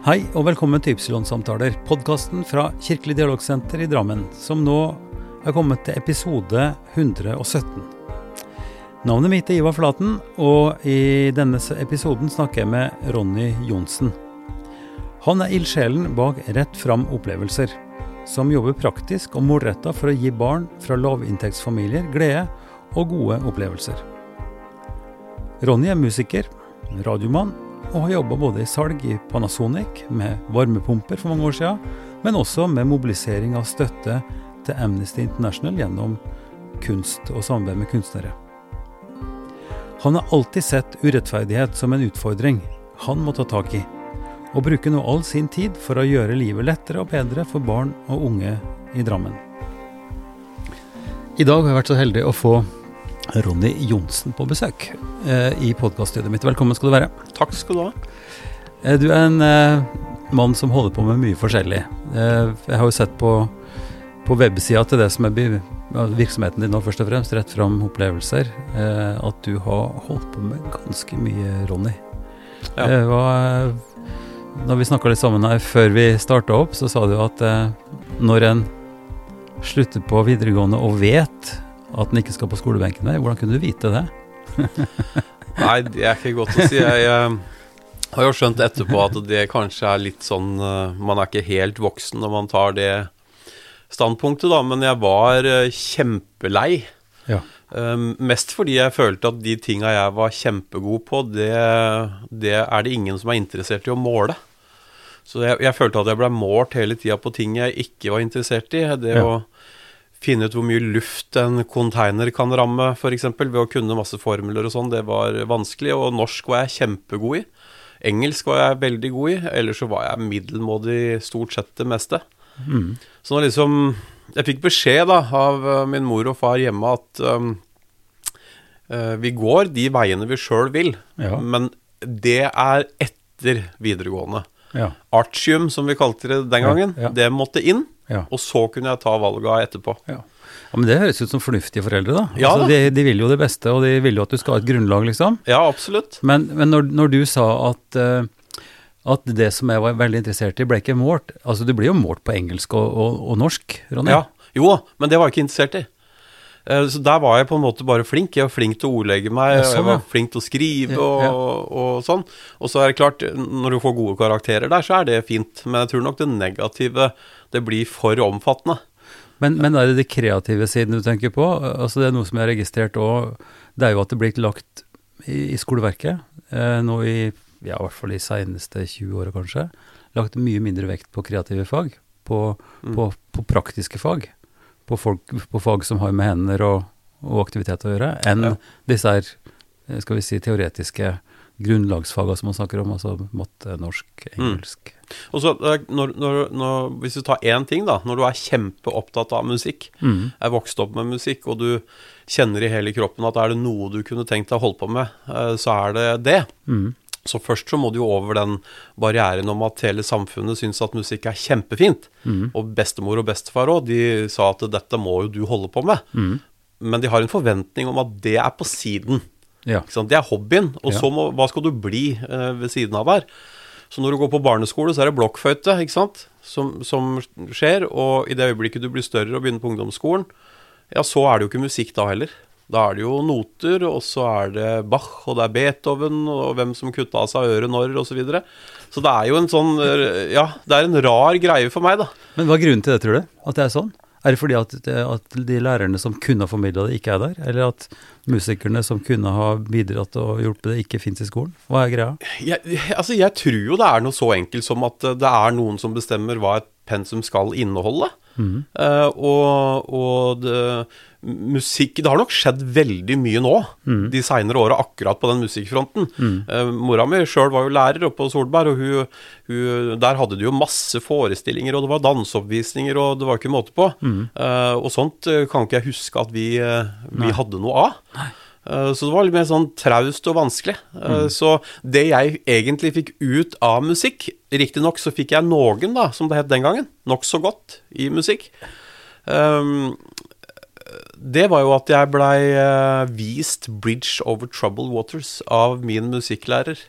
Hei og velkommen til Ypsilon-samtaler, podkasten fra Kirkelig dialogsenter i Drammen, som nå er kommet til episode 117. Navnet mitt er Ivar Flaten, og i denne episoden snakker jeg med Ronny Johnsen. Han er ildsjelen bak Rett fram opplevelser, som jobber praktisk og målretta for å gi barn fra lavinntektsfamilier glede og gode opplevelser. Ronny er musiker, radiomann og har jobba både i salg i Panasonic med varmepumper for mange år siden, men også med mobilisering av støtte til Amnesty International gjennom kunst og samarbeid med kunstnere. Han har alltid sett urettferdighet som en utfordring han må ta tak i, og bruker nå all sin tid for å gjøre livet lettere og bedre for barn og unge i Drammen. I dag har jeg vært så heldig å få Ronny Johnsen på besøk eh, i podkaststudioet mitt. Velkommen skal du være. Takk skal du ha. Eh, du er en eh, mann som holder på med mye forskjellig. Eh, jeg har jo sett på, på websida til det som er virksomheten din nå, først og fremst, Rett fram opplevelser, eh, at du har holdt på med ganske mye, Ronny. Ja. Hva, når vi snakka litt sammen her før vi starta opp, så sa du at når en slutter på videregående og vet at den ikke skal på skolebenken der. Hvordan kunne du vite det? Nei, det er ikke godt å si. Jeg, jeg har jo skjønt etterpå at det kanskje er litt sånn uh, Man er ikke helt voksen når man tar det standpunktet, da. Men jeg var uh, kjempelei. Ja. Um, mest fordi jeg følte at de tinga jeg var kjempegod på, det, det, er det ingen som er interessert i å måle. Så jeg, jeg følte at jeg ble målt hele tida på ting jeg ikke var interessert i. Det ja. å finne ut hvor mye luft en container kan ramme, f.eks. ved å kunne masse formler og sånn. Det var vanskelig. Og norsk var jeg kjempegod i. Engelsk var jeg veldig god i. Ellers så var jeg middelmådig stort sett det meste. Mm. Så nå liksom Jeg fikk beskjed da av uh, min mor og far hjemme at um, uh, vi går de veiene vi sjøl vil, ja. men det er etter videregående. Ja. Artium, som vi kalte det den gangen, ja, det måtte inn. Ja. Og så kunne jeg ta valga etterpå. Ja. ja. Men det høres ut som fornuftige foreldre, da. Ja, altså, de, de, vil jo det beste, og de vil jo at du skal ha et grunnlag, liksom. Ja, absolutt. Men, men når, når, du sa at, uh, at det som jeg var veldig interessert i, ble ikke målt Altså, du blir jo målt på engelsk og, og, og norsk, Ronny. Ja. Jo, men det var jeg ikke interessert i. Eh, så der var jeg på en måte bare flink. Jeg var flink til å ordlegge meg, ja, sånn, jeg var flink til å skrive og, ja. og, sånn. Og så er det klart, når du får gode karakterer der, så er det fint. Men jeg tror nok det negative det blir for omfattende. Men, men er det de kreative siden du tenker på? Altså Det er noe som jeg har registrert òg. Det er jo at det blir lagt i, i skoleverket, eh, nå i ja, i hvert fall de seneste 20 åra kanskje, lagt mye mindre vekt på kreative fag. På, mm. på, på praktiske fag. På, folk, på, fag som har med hender og, og aktivitet å gjøre, enn ja. disse her, eh, skal vi si, teoretiske grunnlagsfagene som man snakker om, altså matte, norsk, mm. engelsk. Mm. Og så eh, når, når, når, Hvis du tar én ting, da. Når du er kjempeopptatt av musikk, mm. er vokst opp med musikk, og du kjenner i hele kroppen at er det noe du kunne tenkt deg å holde på med, eh, så er det det. Mm. Så først så må du jo over den barrieren om at hele samfunnet syns at musikk er kjempefint. Mm. Og bestemor og bestefar òg, de sa at dette må jo du holde på med. Mm. Men de har en forventning om at det er på siden. Ja. Det er hobbyen. Og ja. så må, hva skal du bli eh, ved siden av der? Så når du går på barneskole, så er det blokkføyte ikke sant? Som, som skjer. Og i det øyeblikket du blir større og begynner på ungdomsskolen, ja, så er det jo ikke musikk da heller. Da er det jo noter, og så er det Bach, og det er Beethoven, og hvem som kutta av seg øret når, osv. Så, videre. så det er jo en sånn Ja, det er en rar greie for meg, da. Men hva er grunnen til det, tror du? At det er sånn? Er det fordi at, at de lærerne som kunne ha formidla det, ikke er der? Eller at musikerne som kunne ha bidratt og hjulpet det, ikke fins i skolen? Hva er greia? Jeg, altså, jeg tror jo det er noe så enkelt som at det er noen som bestemmer hva et pensum skal inneholde. Mm. Uh, og, og det, musikk Det har nok skjedd veldig mye nå mm. de seinere åra akkurat på den musikkfronten. Mm. Uh, mora mi sjøl var jo lærer oppe på Solberg, og hun, hun, der hadde de jo masse forestillinger, og det var danseoppvisninger, og det var ikke måte på. Mm. Uh, og sånt kan ikke jeg huske at vi, vi hadde noe av. Nei. Så det var litt mer sånn traust og vanskelig. Mm. Så det jeg egentlig fikk ut av musikk Riktignok så fikk jeg noen, da, som det het den gangen, nokså godt i musikk. Um, det var jo at jeg blei uh, vist 'Bridge Over Troubled Waters' av min musikklærer.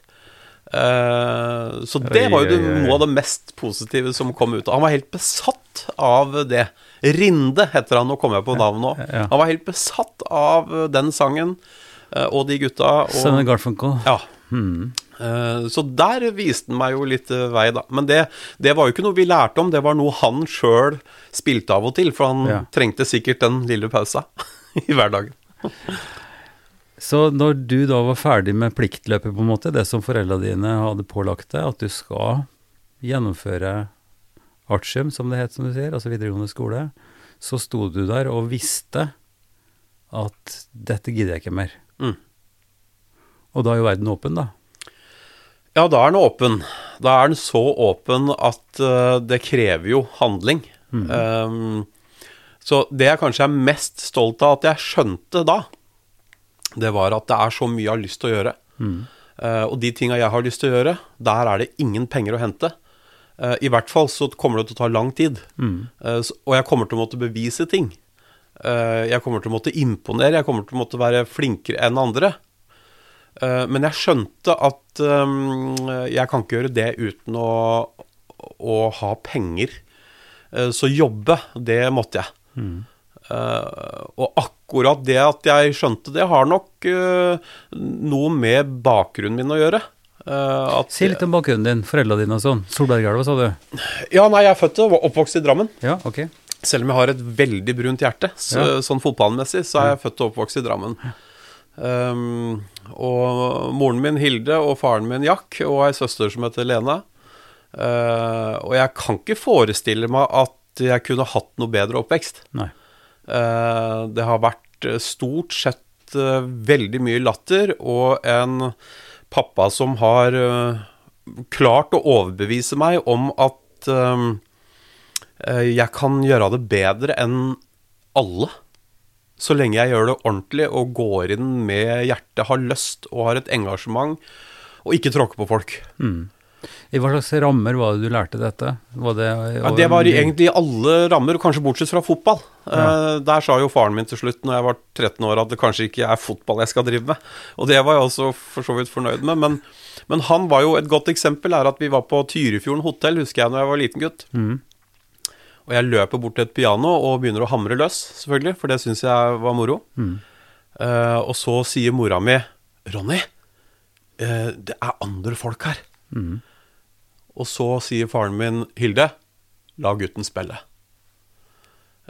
Eh, så det var jo noe av det mest positive som kom ut. Han var helt besatt av det. Rinde heter han, nå kommer jeg på navnet nå. Ja. Han var helt besatt av den sangen uh, og de gutta. Og, Sønnen Garfunkel. ja. Hmm. Eh, Så der viste han meg jo litt eh, vei, da. Men det, det var jo ikke noe vi lærte om, det var noe han sjøl spilte av og til. For han Ja. trengte sikkert den lille pausa i hverdagen. Så når du da var ferdig med pliktløpet, på en måte, det som foreldra dine hadde pålagt deg, at du skal gjennomføre artium, som det het, som du sier, altså videregående skole, så sto du der og visste at dette gidder jeg ikke mer. Mm. Og da er jo verden åpen, da. Ja, da er den åpen. Da er den så åpen at uh, det krever jo handling. Um, så det jeg kanskje er mest stolt av at jeg skjønte da, det var at det er så mye jeg har lyst til å gjøre. Eh, og de tinga jeg har lyst til å gjøre, der er det ingen penger å hente. Uh, I hvert fall så kommer det til å ta lang tid. Mm. Uh, og jeg kommer til å måtte bevise ting. Jeg kommer til å måtte imponere, jeg kommer til å måtte være flinkere enn andre. Men jeg skjønte at um, jeg kan ikke gjøre det uten å, å ha penger. Så jobbe, det måtte jeg. Eh, og akkurat det at jeg skjønte det, har nok eh, noe med bakgrunnen min å gjøre. At, Si litt om bakgrunnen din, foreldra dine og sånn. Solbergelva, sa du? Ja, nei, jeg er født og oppvokst i Drammen. Ja, ok. Selv om jeg har et veldig brunt hjerte, så, Ja. sånn fotballmessig, så er jeg født og oppvokst i Drammen. Um, og moren min Hilde og faren min Jack og ei søster som heter Lena. Uh, og jeg kan ikke forestille meg at jeg kunne hatt noe bedre oppvekst. Nei. Uh, det har vært uh, stort sett uh, veldig mye latter og en pappa som har klart å overbevise meg om at jeg kan gjøre det bedre enn alle. Så lenge jeg gjør det ordentlig og går inn med hjertet, har lyst og har et engasjement, og ikke tråkker på folk. I hva slags rammer var det du lærte dette? Det, Ja, det var i egentlig i alle rammer, kanskje bortsett fra fotball. Ja. der sa jo faren min til slutt, når jeg var 13 år, at det kanskje ikke er fotball jeg skal drive med. Og det var jeg også for så vidt fornøyd med. Men, men han var jo et godt eksempel, er at vi var på Tyrifjorden hotell, husker jeg, når jeg var liten gutt. Og jeg løper bort til et piano og begynner å hamre løs, selvfølgelig, for det syns jeg var moro. Eh, og så sier mora mi, Ronny, uh, det er andre folk her. Og så sier faren min, Hilde, la gutten spille.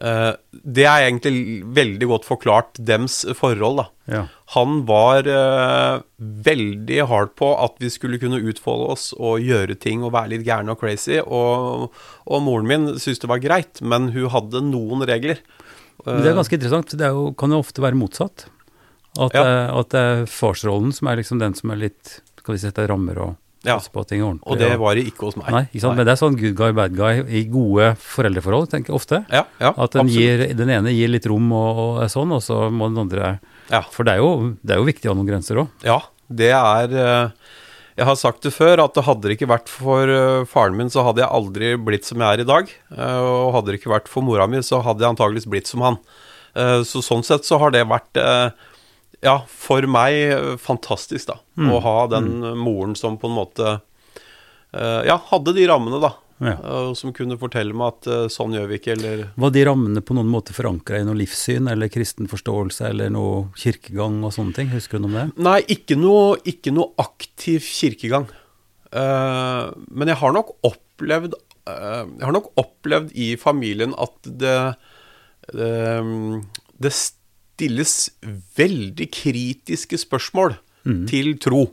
Uh, det er egentlig veldig godt forklart dems forhold, da. Ja. Han var uh, veldig hard på at vi skulle kunne utfolde oss og gjøre ting og være litt gærne og crazy. Og, og moren min syntes det var greit, men hun hadde noen regler. Uh, det er ganske interessant. Det jo, kan jo ofte være motsatt. At, Ja. at det er farsrollen som er liksom den som er litt Skal vi sette rammer og Ja. på ting ordentlig. Og det var det ikke hos meg. Nei, ikke sant? Men det er sånn good guy, bad guy i gode foreldreforhold, tenker jeg ofte. Ja, ja, At den, gir, den ene gir litt rom og, og sånn, og så må den andre Ja. For det er jo, det er jo viktig å ha noen grenser òg. Ja, det er eh, Jeg har sagt det før, at det hadde det ikke vært for eh, faren min, så hadde jeg aldri blitt som jeg er i dag. Eh, Og hadde det ikke vært for mora mi, så hadde jeg antageligvis blitt som han. Så sånn sett så har det vært Ja, for meg eh, fantastisk, da. Å ha den moren som på en måte eh, Ja, hadde de rammene, da. Ja. eh, Som kunne fortelle meg at sånn gjør vi ikke, eller Var de rammene på noen måte forankra i noe livssyn eller kristen forståelse eller noe kirkegang og sånne ting? Husker du noe om det? Nei, ikke noe, ikke noe aktiv kirkegang. Uh, men jeg har nok opplevd uh, Jeg har nok opplevd i familien at det det, det stilles veldig kritiske spørsmål til tro.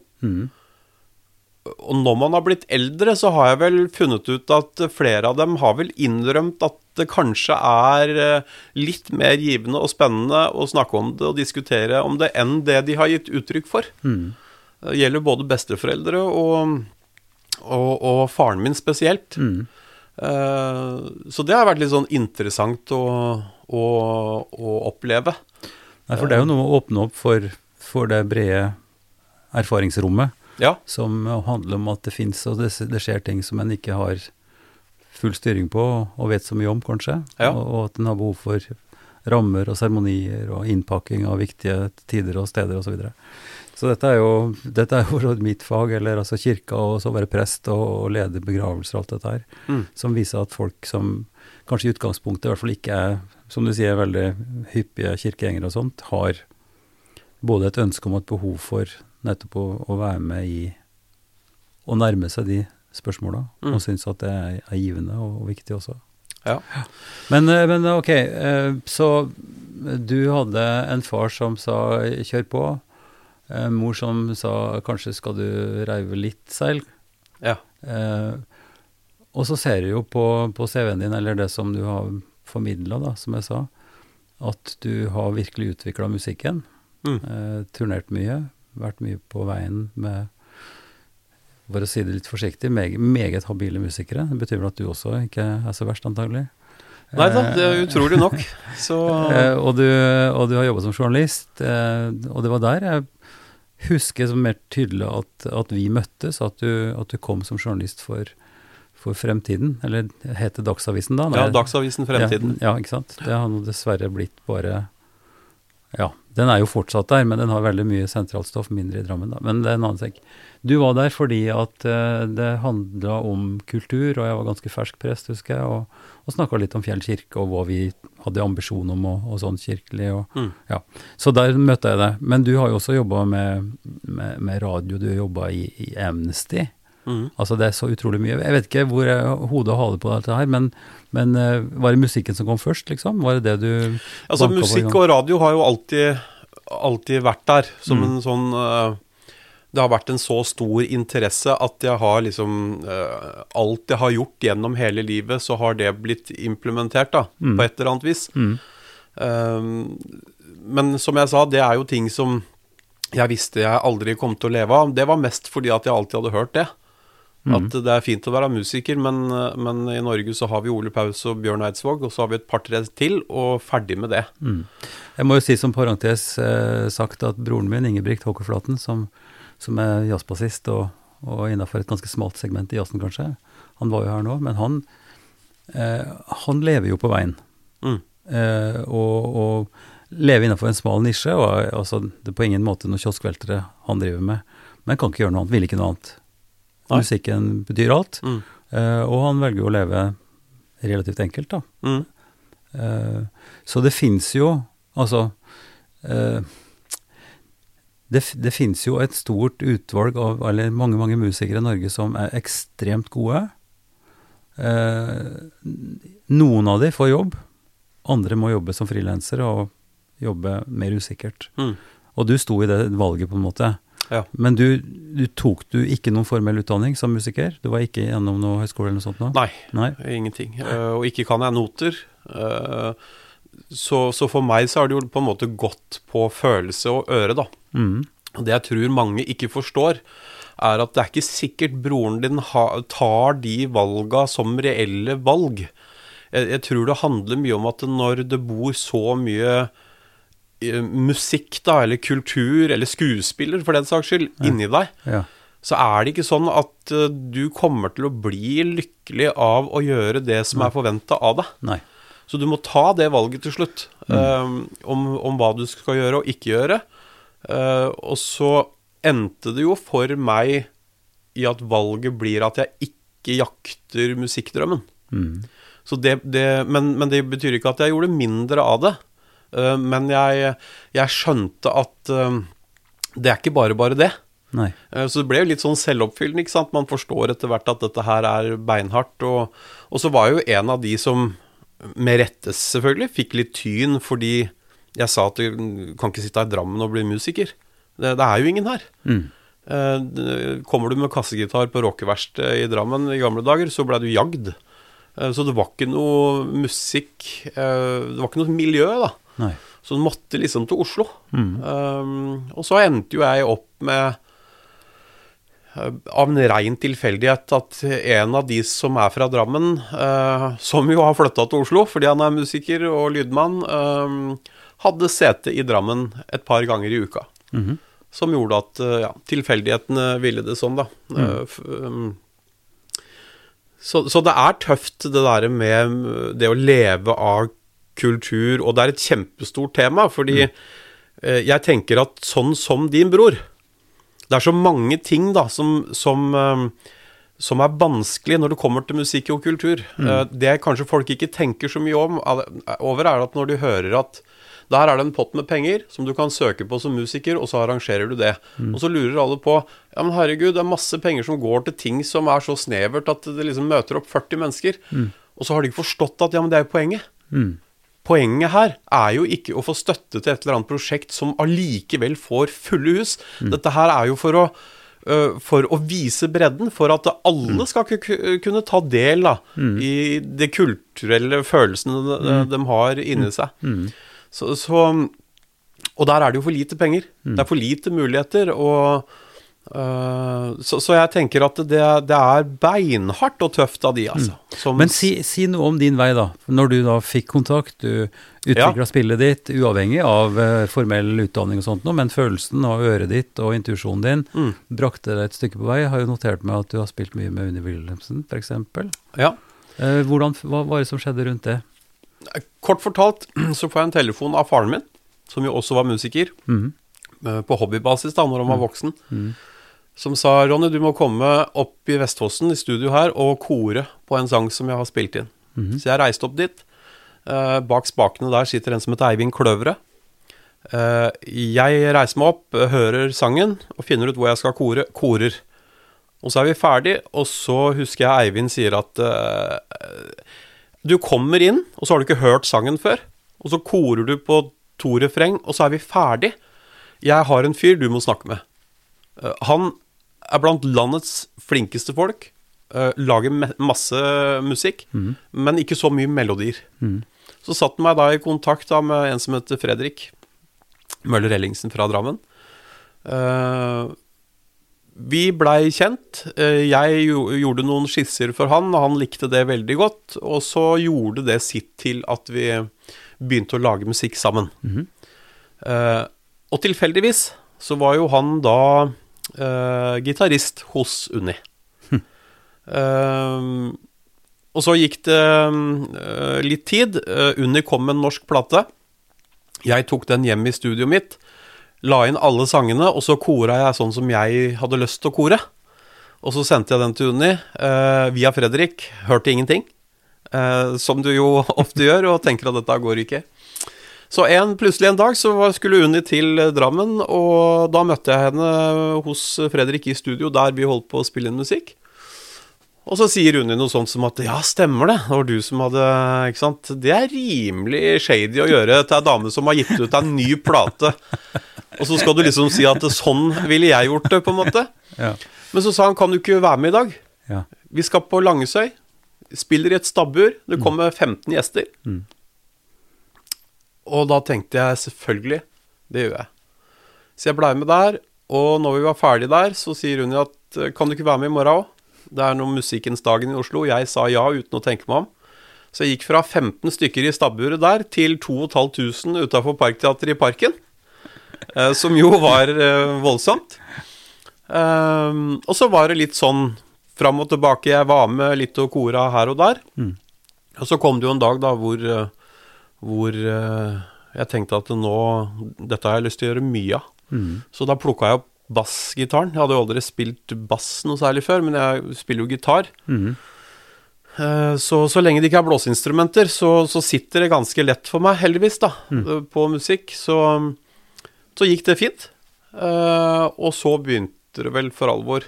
Og når man har blitt eldre, så har jeg vel funnet ut at flere av dem har vel innrømt at det kanskje er eh, litt mer givende og spennende å snakke om det og diskutere om det enn det de har gitt uttrykk for. Det gjelder både besteforeldre og, og, og faren min spesielt. Eh, så det har vært litt sånn interessant å, å, å oppleve. Nei, for det er jo noe å åpne opp for, for det brede erfaringsrommet. Ja, som handler om at det fins og det, det skjer ting som en ikke har full styring på og vet så mye om, kanskje. Ja. Og, og at en har behov for rammer og seremonier og innpakking av viktige tider og steder osv. Så, videre. Så dette er jo, dette er jo mitt fag, eller altså kirka, og så være prest og, og lede begravelser og alt dette her, Mm. som viser at folk som kanskje i utgangspunktet i hvert fall ikke er, som du sier, veldig hyppige kirkegjengere og sånt, har både et ønske om og et behov for nettopp å, å være med i å nærme seg de spørsmåla, Mm. og syns at det er, er givende og, og viktig også. Ja. Men, eh, men ok, eh, så du hadde en far som sa 'kjør på', mor som sa 'kanskje skal du reive litt seil'. Ja. Eh, og så ser du jo på, på CV-en din, eller det som du har formidla, da, som jeg sa, at du har virkelig utvikla musikken. Mm. Eh, turnert mye, vært mye på veien med for å si det litt forsiktig, meget, meget habile musikere. Det betyr vel at du også ikke er så verst, antagelig? Nei da, det er utrolig nok. Så Eh, og, du, og du har jobba som journalist, eh, og det var der jeg husker som mer tydelig at, at vi møttes, at du, at du kom som journalist for, for Fremtiden, eller heter Dagsavisen da? ja, Dagsavisen Fremtiden. Ja, ja, ikke sant. Det har nå dessverre blitt bare Ja, den er jo fortsatt der, men den har veldig mye sentralt stoff, mindre i Drammen, da. Men det er en annen ting. Du var der fordi at eh, det handla om kultur, og jeg var ganske fersk prest, husker jeg, og, og snakka litt om Fjell kirke og hva vi hadde ambisjon om og, og sånn kirkelig. og Mm. ja, Så der møtte jeg deg. Men du har jo også jobba med, med, med radio, du jobba i, i Amnesty. Mm. Altså det er så utrolig mye. Jeg vet ikke hvor jeg, hodet og hale på dette her, men, men eh, var det musikken som kom først, liksom? Var det det du Altså, musikk og radio har jo alltid, alltid vært der som Mm. en sånn eh, Det har vært en så stor interesse at jeg har liksom eh, Alt jeg har gjort gjennom hele livet, så har det blitt implementert, da, Mm. på et eller annet vis. Mm. Um, men som jeg sa, det er jo ting som jeg visste jeg aldri kom til å leve av. Det var mest fordi at jeg alltid hadde hørt det. Mm. At det er fint å være musiker, men, men i Norge så har vi Ole Paus og Bjørn Eidsvåg, og så har vi et par-tre til, og ferdig med det. Mm. Jeg må jo si som parentes eh, sagt at broren min, Ingebrigt Håkerflaten, som, som er jazzbassist og, og innafor et ganske smalt segment i jazzen, kanskje, han var jo her nå, men han, eh, han lever jo på veien. Mm. Eh, og, og lever innenfor en smal nisje, og altså, det er på ingen måte noen kioskveltere han driver med. Men kan ikke gjøre noe annet, vil ikke noe annet. Nei. Musikken betyr alt, Mm. Uh, og han velger å leve relativt enkelt, da. Mm. Uh, så det fins jo Altså uh, det, det fins jo et stort utvalg av Eller mange, mange musikere i Norge som er ekstremt gode. Noen av de får jobb. Andre må jobbe som frilansere og jobbe mer usikkert. Mm. Og du sto i det valget, på en måte. Ja. Men du, du tok du ikke noen formell utdanning som musiker? Du var ikke gjennom noe høyskole eller noe sånt? Nå? Nei, Nei? ingenting. Uh, og ikke kan jeg noter. Uh, så, så for meg så har det jo på en måte gått på følelse og øre, da. Mm. Det jeg tror mange ikke forstår, er at det er ikke sikkert broren din ha, tar de valga som reelle valg. Jeg, jeg tror det handler mye om at når det bor så mye musikk, da, eller kultur, eller skuespiller for den saks skyld, inni deg, Ja. så er det ikke sånn at eh, du kommer til å bli lykkelig av å gjøre det som er forventa av deg. Nei. Så du må ta det valget til slutt eh, om, om hva du skal gjøre og ikke gjøre. Uh, og så endte det jo for meg i at valget blir at jeg ikke jakter musikkdrømmen. Mm. Så det, det, men, men det betyr ikke at jeg gjorde mindre av det. Eh, men jeg, jeg skjønte at eh, det er ikke bare bare det. Nei. Eh, Så det ble jo litt sånn selvoppfyllende, ikke sant. Man forstår etter hvert at dette her er beinhardt. Og, og så var jeg jo en av de som, med rette selvfølgelig, fikk litt tyn fordi jeg sa at du kan ikke sitte her i Drammen og bli musiker. Det, det er jo ingen her. Mm. Kommer du med kassegitar på rockeverkstedet i Drammen i gamle dager, så ble du jagd. Så det var ikke noe musikk Det var ikke noe miljø, da. Nei. Så hun måtte liksom til Oslo. Mm. Um, og så endte jo jeg opp med uh, av en rein tilfeldighet at en av de som er fra Drammen, uh, som jo har flytta til Oslo fordi han er musiker og lydmann, uh, hadde sete i Drammen et par ganger i uka. Mhm. Som gjorde at uh, ja, tilfeldighetene ville det sånn, da. F- um, så, så det er tøft, det der med det å leve av kultur, og det er et kjempestort tema, fordi eh, jeg tenker at sånn som din bror, det er så mange ting da som, som, eh, som er vanskelig når det kommer til musikk og kultur. Eh, Det kanskje folk ikke tenker så mye om, over, er at når de hører at der er det en pott med penger som du kan søke på som musiker, og så arrangerer du det. Og så lurer alle på Ja, men herregud, det er masse penger som går til ting som er så snevert at det liksom møter opp 40 mennesker. Og så har de ikke forstått at ja, men det er jo poenget. Poenget her er jo ikke å få støtte til et eller annet prosjekt som allikevel får fulle hus. Dette her er jo for å, for å vise bredden, for at alle skal ku- kunne ta del da, i de kulturelle følelsene de, de har inni seg. Så, så Og der er det jo for lite penger. Det er for lite muligheter. og så, så jeg tenker at det, det er beinhardt og tøft av de, altså. Som- Men si, si noe om din vei, da. Når du da fikk kontakt, du utvikla spillet ditt uavhengig av eh, formell utdanning og sånt noe, men følelsen av øret ditt og intuisjonen din Mm. brakte deg et stykke på vei. Jeg har jo notert meg at du har spilt mye med Unni Wilhelmsen, f.eks. ja. Eh, hvordan, hva var det som skjedde rundt det? Kort fortalt så får jeg en telefon av faren min, som jo også var musiker, eh, på hobbybasis da når han var voksen, som sa Ronny, du må komme opp i Vestfossen i studio her og kore på en sang som jeg har spilt inn. Så jeg reiste opp dit. Eh, bak spakene der sitter en som heter Eivind Kløvre. Eh, jeg reiser meg opp, hører sangen og finner ut hvor jeg skal kore. Korer. Og så er vi ferdig, og så husker jeg Eivind sier at eh, du kommer inn, og så har du ikke hørt sangen før. Og så korer du på to refreng, og så er vi ferdig. Jeg har en fyr du må snakke med. Eh, han er blant landets flinkeste folk. Uh, lager masse musikk, men ikke så mye melodier. Så satte han meg da i kontakt da med en som heter Fredrik Møller Ellingsen fra Drammen. Uh, vi blei kjent. Eh, Jeg gjo- gjorde noen skisser for han, og han likte det veldig godt. Og så gjorde det sitt til at vi begynte å lage musikk sammen. Eh, og tilfeldigvis så var jo han da uh, gitarist hos Unni. Eh, og så gikk det uh, litt tid. Uh, Unni kom med en norsk plate. Jeg tok den hjem i studioet mitt, la inn alle sangene, og så kora jeg sånn som jeg hadde lyst til å kore. Og så sendte jeg den til Unni via Fredrik. Hørte ingenting. Som du jo ofte gjør, og tenker at dette går ikke. Så en, plutselig en dag så skulle Unni til eh, Drammen, og da møtte jeg henne hos Fredrik i studio, der vi holdt på å spille inn musikk. Og så sier Unni noe sånt som at ja, stemmer det, det var du som hadde Ikke sant. Det er rimelig shady å gjøre til ei dame som har gitt ut en ny plate. Og så skal du liksom si at sånn ville jeg gjort det, på en måte. Ja. Men så sa han kan du ikke være med i dag? ja. Vi skal på Langesøy. Spiller i et stabbur. Det kommer 15 gjester. Og da tenkte jeg selvfølgelig, det gjør jeg. Så jeg blei med der. Og når vi var ferdig der, så sier hun at kan du ikke være med i morgen òg? Det er noe Musikkens dagen i Oslo. Jeg sa ja uten å tenke meg om. Så jeg gikk fra 15 stykker i stabburet der til 2500 utafor Parkteatret i Parken. Eh, som jo var eh, voldsomt. Ehm, og så var det litt sånn fram og tilbake. Jeg var med litt og kora her og der. Og så kom det jo en dag da hvor, eh, hvor eh, jeg tenkte at nå Dette har jeg lyst til å gjøre mye av. Så da plukka jeg opp bassgitaren. Jeg hadde jo aldri spilt bass noe særlig før, men jeg spiller jo gitar. Mm. Så, så lenge det ikke er blåseinstrumenter, så, så sitter det ganske lett for meg, heldigvis, da, mm. på musikk. Så, så gikk det fint. Eh, og så begynte det vel for alvor.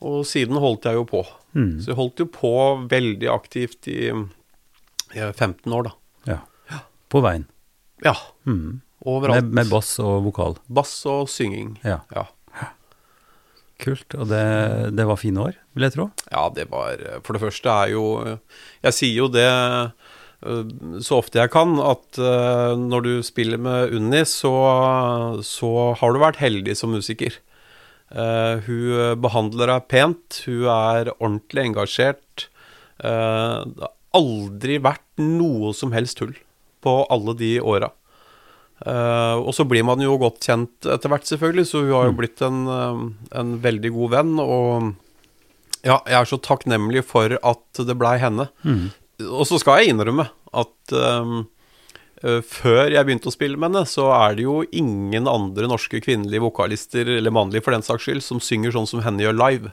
Og siden holdt jeg jo på. Så jeg holdt jo på veldig aktivt i, i 15 år, da. På veien. Ja. Mm. Overalt. Med, med bass og vokal. Bass og synging. Ja. Ja. Kult. Og det, det var fine år, vil jeg tro. Ja, det var For det første er jo Jeg sier jo det øh, så ofte jeg kan, at øh, når du spiller med Unni, så, så har du vært heldig som musiker. Uh, hun behandler deg pent, hun er ordentlig engasjert. Uh, det har aldri vært noe som helst tull på alle de åra. Uh, og så blir man jo godt kjent etter hvert, selvfølgelig, så hun har jo blitt en, eh, en veldig god venn. Og ja, jeg er så takknemlig for at det blei henne. Og så skal jeg innrømme at um, før jeg begynte å spille med henne, så er det jo ingen andre norske kvinnelige vokalister, eller mannlige for den saks skyld, som synger sånn som henne gjør live.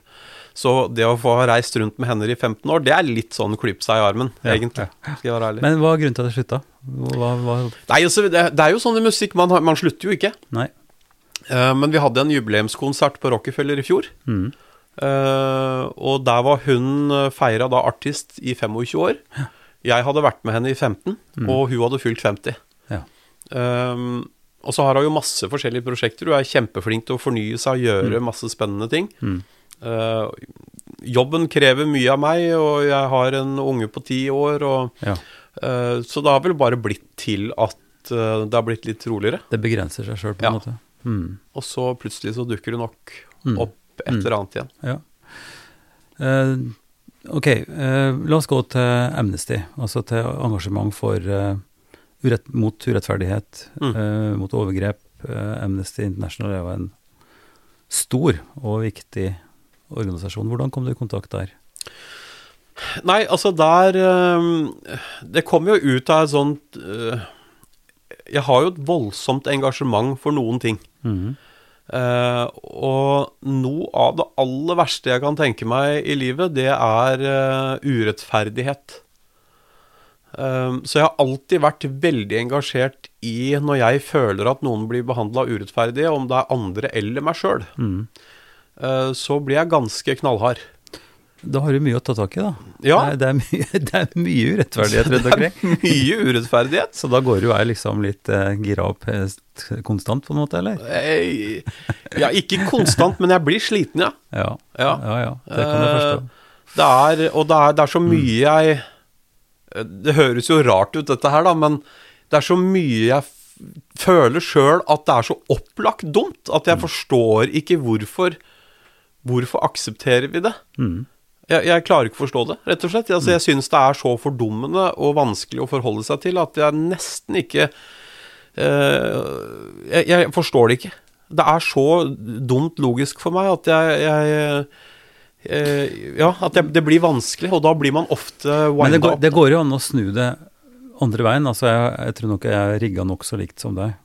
Så det å få ha reist rundt med henne i 15 år, det er litt sånn klype seg i armen, Ja, egentlig. Skal jeg være ærlig. Men hva er grunnen til at det slutta? Hva, hva, Nei, altså, det, det er jo sånn i musikk, man, har- man slutter jo ikke. nei. Uh, men vi hadde en jubileumskonsert på Rockefeller i fjor. Mm. Uh, og der var hun uh, feira da artist i 25 år. Ja. Jeg hadde vært med henne i 15, og hun hadde fylt 50. Ja. Um, og så har hun jo masse forskjellige prosjekter. Hun er kjempeflink til å fornye seg og gjøre masse spennende ting. Mm. Uh, jobben krever mye av meg, og jeg har en unge på ti år. Og, ja. uh, så det har vel bare blitt til at uh, det har blitt litt roligere. Det begrenser seg sjøl, på en Ja. måte. Mm. Og så plutselig så dukker det nok Mm. opp et eller annet igjen. Ja. Uh, ok, uh, la oss gå til Amnesty, altså til engasjement for uh, urett, mot urettferdighet, Mm. eh, mot overgrep. Eh, Amnesty International er jo en stor og viktig organisasjon. Hvordan kom du i kontakt der? Nei, altså der Det kom jo ut av et sånt øh, Jeg har jo et voldsomt engasjement for noen ting. Eh, og noe av det aller verste jeg kan tenke meg i livet, det er urettferdighet. Så jeg har alltid vært veldig engasjert i når jeg føler at noen blir behandla urettferdig, om det er andre eller meg sjøl. Mhm. Uh, så blir jeg ganske knallhard. Da har du mye å ta tak i, da. Ja. Det, er, det, er mye, det er mye urettferdighet rundt omkring. Mye urettferdighet. Så da går du jeg liksom litt eh, gira opp eh, konstant, på en måte, eller? Eh, Ja, ikke konstant, men jeg blir sliten, ja. Ja. Ja. ja, ja. Det kan jeg forstå. Det er, og det er, det er så mye jeg eh, Det høres jo rart ut, dette her, da, men det er så mye jeg føler sjøl at det er så opplagt dumt at jeg forstår ikke hvorfor Hvorfor aksepterer vi det? Mm. Jeg, jeg klarer ikke å forstå det, rett og slett. Altså, jeg syns det er så fordummende og vanskelig å forholde seg til at jeg nesten ikke uh, jeg, jeg forstår det ikke. Det er så dumt logisk for meg at jeg, jeg eh, Ja, at det, blir vanskelig, og da blir man ofte Men det går, det går jo an å snu det andre veien. Altså, jeg, jeg tror nok jeg er rigga nokså likt som deg.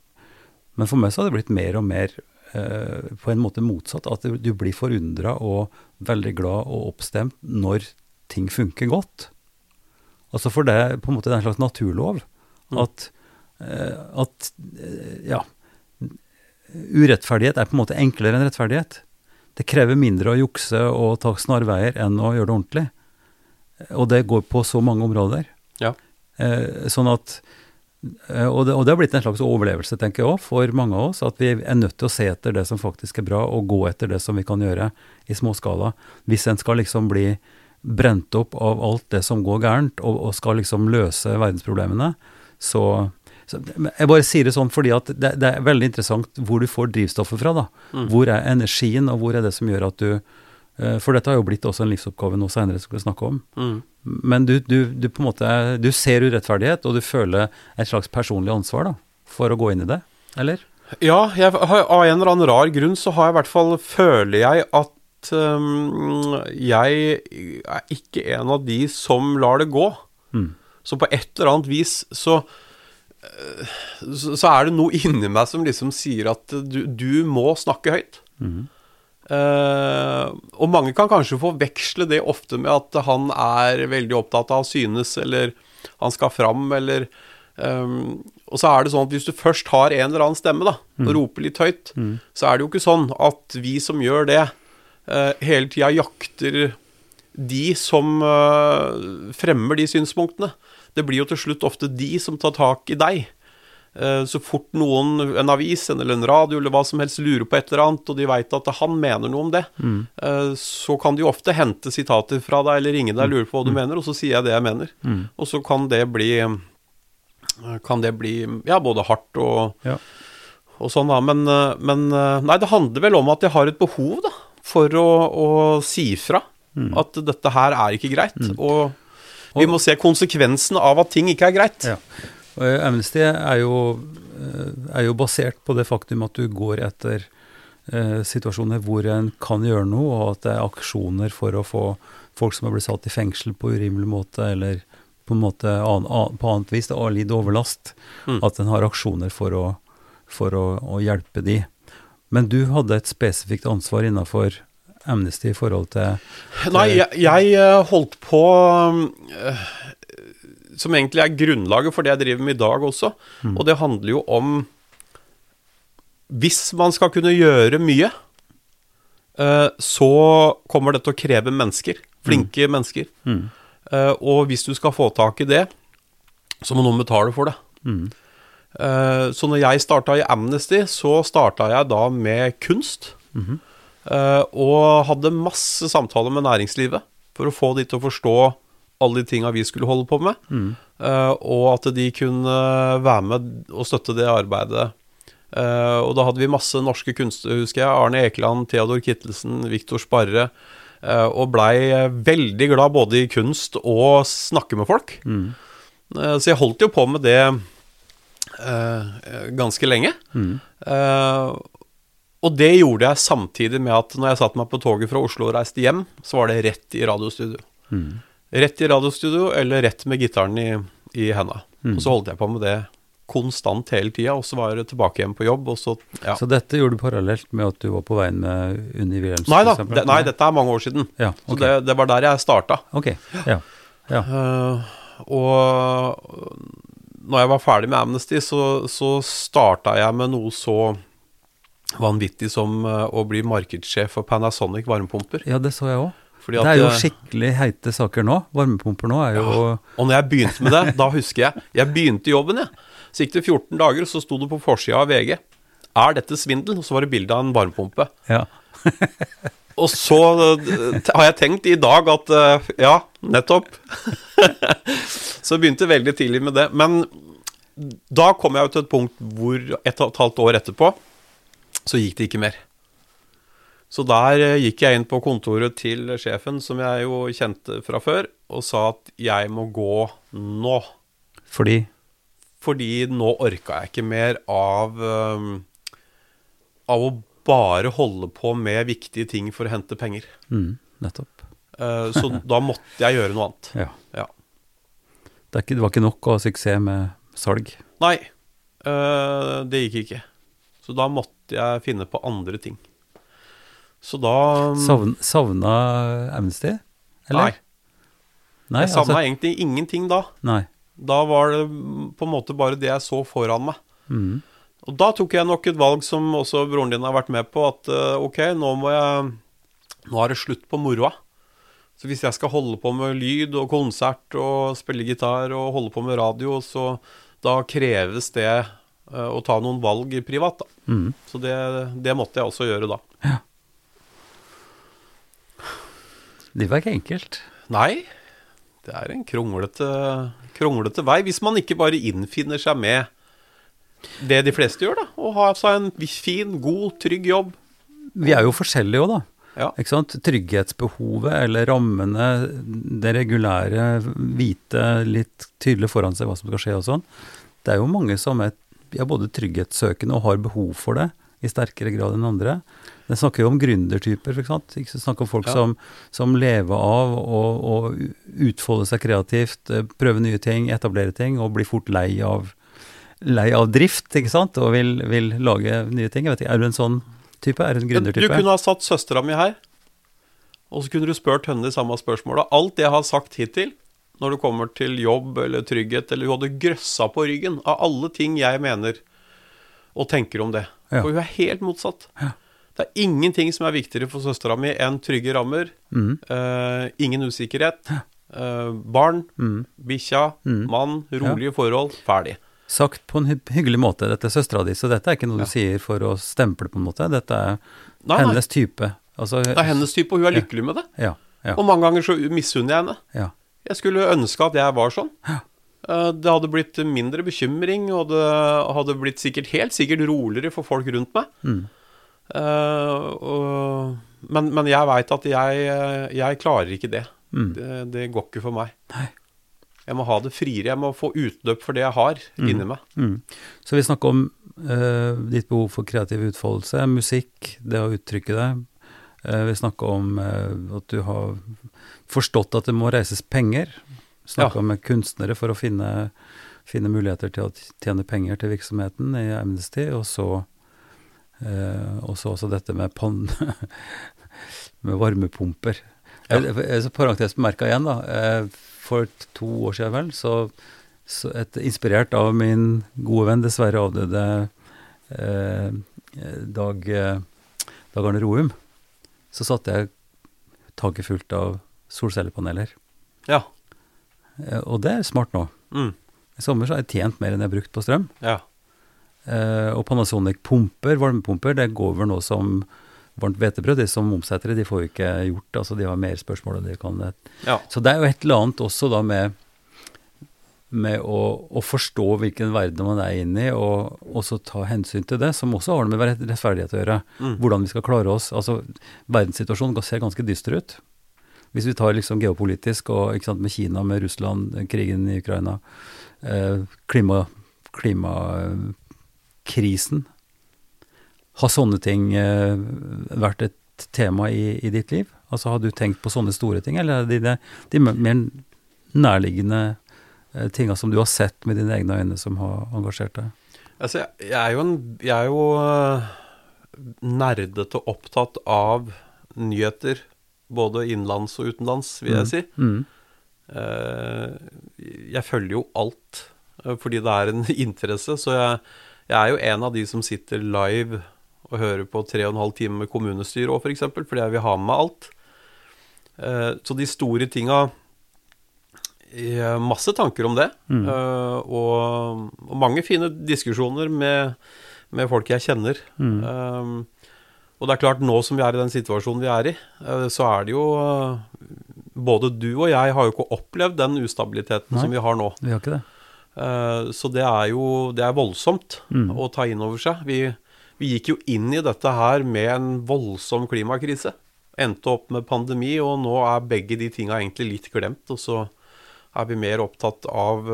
Men for meg så har det blitt mer og mer på en måte motsatt. At du, blir forundra og veldig glad og oppstemt når ting funker godt. Altså for det er på en måte det er en slags naturlov. Mm. At, eh, at eh, ja Urettferdighet er på en måte enklere enn rettferdighet. Det krever mindre å jukse og ta snarveier enn å gjøre det ordentlig. Og det går på så mange områder. Ja. Eh, sånn at eh, og, det, og det har blitt en slags overlevelse, tenker jeg også, for mange av oss. At vi er nødt til å se etter det som faktisk er bra, og gå etter det som vi kan gjøre i småskala. Hvis en skal liksom bli brent opp av alt det som går gærent, og, og skal liksom løse verdensproblemene, så, så Jeg bare sier det sånn fordi at det, det er veldig interessant hvor du får drivstoffet fra. da. Mm. Hvor er energien, og hvor er det som gjør at du eh, For dette har jo blitt også en livsoppgave nå seinere, skal vi snakke om. Mm. Men du, du, du på en måte Du ser urettferdighet, og du føler et slags personlig ansvar da, for å gå inn i det, eller? Ja, jeg, av en eller annen rar grunn så har jeg i hvert fall Føler jeg at um, jeg er ikke en av de som lar det gå. Mm. Så på et eller annet vis så øh, så, så er det noe inni meg som liksom sier at du, du må snakke høyt. Mhm. Eh, og mange kan kanskje forveksle det ofte med at han er veldig opptatt av å synes, eller han skal fram, eller um, Og så er det sånn at hvis du først har en eller annen stemme, da, og roper litt høyt, så er det jo ikke sånn at vi som gjør det, uh, hele tida jakter de som uh, fremmer de synspunktene. Det blir jo til slutt ofte de som tar tak i deg. Eh, Så fort noen, en avis eller en radio eller hva som helst lurer på et eller annet, og de veit at han mener noe om det, mm. så kan de ofte hente sitater fra deg eller ringe deg og lure på hva du mener, og så sier jeg det jeg mener. Og så kan det bli eh, Kan det bli ja, både hardt og, Ja. og sånn, da. Men, eh, men eh, Nei, det handler vel om at jeg har et behov, da, for å, å si fra. At dette her er ikke greit. Og vi må se konsekvensen av at ting ikke er greit. Ja. Eh, Amnesty er jo, eh, er jo basert på det faktum at du går etter eh, situasjoner hvor en kan gjøre noe, og at det er aksjoner for å få folk som har blitt satt i fengsel på urimelig måte, eller på en måte an, an, på annet vis, har lidd overlast. Mm. At en har aksjoner for å, for å, å hjelpe de. Men du hadde et spesifikt ansvar innafor Amnesty i forhold til Nei, jeg, jeg eh, holdt på eh, Som egentlig er grunnlaget for det jeg driver med i dag også. Mm. Og det handler jo om Hvis man skal kunne gjøre mye, eh, så kommer det til å kreve mennesker. Flinke mennesker. Mm. Eh, og hvis du skal få tak i det, så må noen betale for det. Mm. Eh, så når jeg starta i Amnesty, så starta jeg da med kunst. Eh, og hadde masse samtaler med næringslivet for å få de til å forstå alle de tinga vi skulle holde på med. Mm. uh, og at de kunne være med og støtte det arbeidet. Uh, og da hadde vi masse norske kunstnere, husker jeg. Arne Ekeland, Theodor Kittelsen, Viktor Sparre. Uh, og blei veldig glad både i kunst og snakke med folk. Mm. Eh, Så jeg holdt jo på med det eh, ganske lenge. Mm. Eh, og det gjorde jeg samtidig med at når jeg satte meg på toget fra Oslo og reiste hjem, så var det rett i radiostudio. Mm. Rett i radiostudio, eller rett med gitaren i, i henda. Mm. Og så holdt jeg på med det konstant hele tida, og så var jeg tilbake hjem på jobb, så ja. Så dette gjorde du parallelt med at du var på veien med Unni Wilhelmsen? Nei da, det, nei, dette er mange år siden. Ja, Så det, det var der jeg starta. Okay. ja. ja. Eh, og når jeg var ferdig med Amnesty, så, så starta jeg med noe så vanvittig som eh, å bli markedssjef for Panasonic varmepumper. Ja, det så jeg òg. Det er jo skikkelig heite saker nå. Varmepumper nå er jo Og når jeg begynte med det, da husker jeg Jeg begynte jobben, jeg. Så gikk det 14 dager, og så sto det på forsida av VG. Er dette svindel? Og så var det bilde av en varmepumpe. Ja. Og så eh, har jeg tenkt i dag at eh, ja, nettopp. så begynte veldig tidlig med det. Men da kom jeg jo til et punkt hvor et og et halvt år etterpå, så gikk det ikke mer. Så der eh, gikk jeg inn på kontoret til sjefen, som jeg jo kjente fra før, og sa at jeg må gå nå. Fordi Fordi nå orka jeg ikke mer av eh, Av å bare holde på med viktige ting for å hente penger. mm, Nettopp. Eh, så da måtte jeg gjøre noe annet. Ja. Ja. Det, ikke, det var ikke nok å ha suksess med salg. Nei, det gikk ikke. Så da måtte jeg finne på andre ting. Så da Savn, savna Amnesty? Eller? Nei, Nei, jeg savna altså, egentlig ingenting da. nei. Da var det på en måte bare det jeg så foran meg. Mm. Og da tok jeg nok et valg som også broren din har vært med på, at eh, ok, nå må jeg Nå er det slutt på moroa. Så hvis jeg skal holde på med lyd og konsert og spille gitar og holde på med radio, så da kreves det eh, å ta noen valg privat, da. Mm. Så det, det måtte jeg også gjøre da. Livet er ikke enkelt. Nei, det er en kronglete, kronglete vei. Hvis man ikke bare innfinner seg med det de fleste gjør, da. Å ha seg en fin, god, trygg jobb. Vi er jo forskjellige òg, da. Ja. Ikke sant? Trygghetsbehovet eller rammene, det regulære, hvite, litt tydelig foran seg hva som skal skje og sånn. Det er jo mange som er er både trygghetssøkende og har behov for det i sterkere grad enn andre. Det snakker jo om gründertyper, ikke sant. Ikke sant? Snakker om folk Ja. som, som lever av å utfolde seg kreativt, eh, prøve nye ting, etablere ting, og blir fort lei av, lei av drift, ikke sant, og vil, vil lage nye ting. Ikke, Er du en sånn type? Er du en Du kunne ha satt søstera mi her, og så kunne du spurt henne de samme spørsmåla. Alt det jeg har sagt hittil, når det kommer til jobb eller trygghet, eller hun hadde grøssa på ryggen av alle ting jeg mener og tenker om det. Ja. For hun er helt motsatt. Ja. Det er ingenting som er viktigere for søstera mi enn trygge rammer, Mm. uh, ingen usikkerhet, uh, barn, Mm. bikkja, Mm. mann, rolige forhold, ferdig. Sagt på en hy hyggelig måte. Dette er søstera di, så dette er ikke noe Ja. du sier for å stemple, på en måte. Dette er Nei, nei, hennes type. Altså, det er hennes type, og hun er Ja. lykkelig med det. Ja. Ja. Og mange ganger så misunner jeg henne. ja. Jeg skulle ønske at jeg var sånn. Ja. Eh, Det hadde blitt mindre bekymring, og det hadde blitt sikkert helt sikkert roligere for folk rundt meg. Mm. Uh, og, men, men jeg veit at jeg, jeg klarer ikke det. Mm. det. Det går ikke for meg. Nei. Jeg må ha det friere. Jeg må få utløp for det jeg har inni meg. Mm. Så vi snakker om uh, ditt behov for kreativ utfoldelse, musikk, det å uttrykke det. Uh, vi snakker om at du har forstått at det må reises penger Snakka med kunstnere for å finne, finne, muligheter til å tjene penger til virksomheten i Amnesty. Og så, eh, også, også dette med, pan, med varmepumper. Ja. Jeg, så parentes bemerka igjen, da. Eh, for to år siden vel, så, så et, inspirert av min gode venn, dessverre avdøde eh, Dag, Dag Arne Roum, så satte jeg taket fullt av solcellepaneler. Ja. Eh, og det er smart nå. Mm. I sommer så har jeg tjent mer enn jeg har brukt på strøm. Ja. Eh, og Panasonic-pumper, varmepumper, det går vel nå som varmt hvetebrød. De som omsetter det, de får jo ikke gjort det. Altså, de har mer spørsmål enn de kan. Ja. Så det er jo et eller annet også da med, med å, å, forstå hvilken verden man er inne i, og også ta hensyn til det, som også har noe med rettferdighet å gjøre. Mm. Hvordan vi skal klare oss. Altså, Verdenssituasjonen ser ganske dyster ut. Hvis vi tar liksom geopolitisk og sant, med Kina, med Russland, krigen i Ukraina, eh, klima, klimakrisen Har sånne ting eh, vært et tema i, i, ditt liv? Altså Har du tenkt på sånne store ting, eller er det de, de mer nærliggende eh, tinga som du har sett med dine egne øyne, som har engasjert deg? Altså, jeg, er jo, en, jeg er jo uh, nerdete opptatt av nyheter både innenlands og utenlands, vil jeg mm. si. Mm. jeg følger jo alt eh, fordi det er en interesse, så jeg, jeg, er jo en av de som sitter live og hører på tre og en halv time med kommunestyret òg, f.eks., for fordi jeg vil ha med meg alt. Eh, så de store tinga Masse tanker om det. Mm. Og, og, mange fine diskusjoner med, med folk jeg kjenner. Mm. Um, og det er klart, nå som vi er i den situasjonen vi er i, eh, så er det jo eh, Både du og jeg har jo ikke opplevd den ustabiliteten Nei, som vi har nå. Vi har ikke det. Eh, så det er jo det er voldsomt mm. å ta inn over seg. Vi, vi, gikk jo inn i dette her med en voldsom klimakrise. Endte opp med pandemi, og nå er begge de tinga egentlig litt glemt. Og så er vi mer opptatt av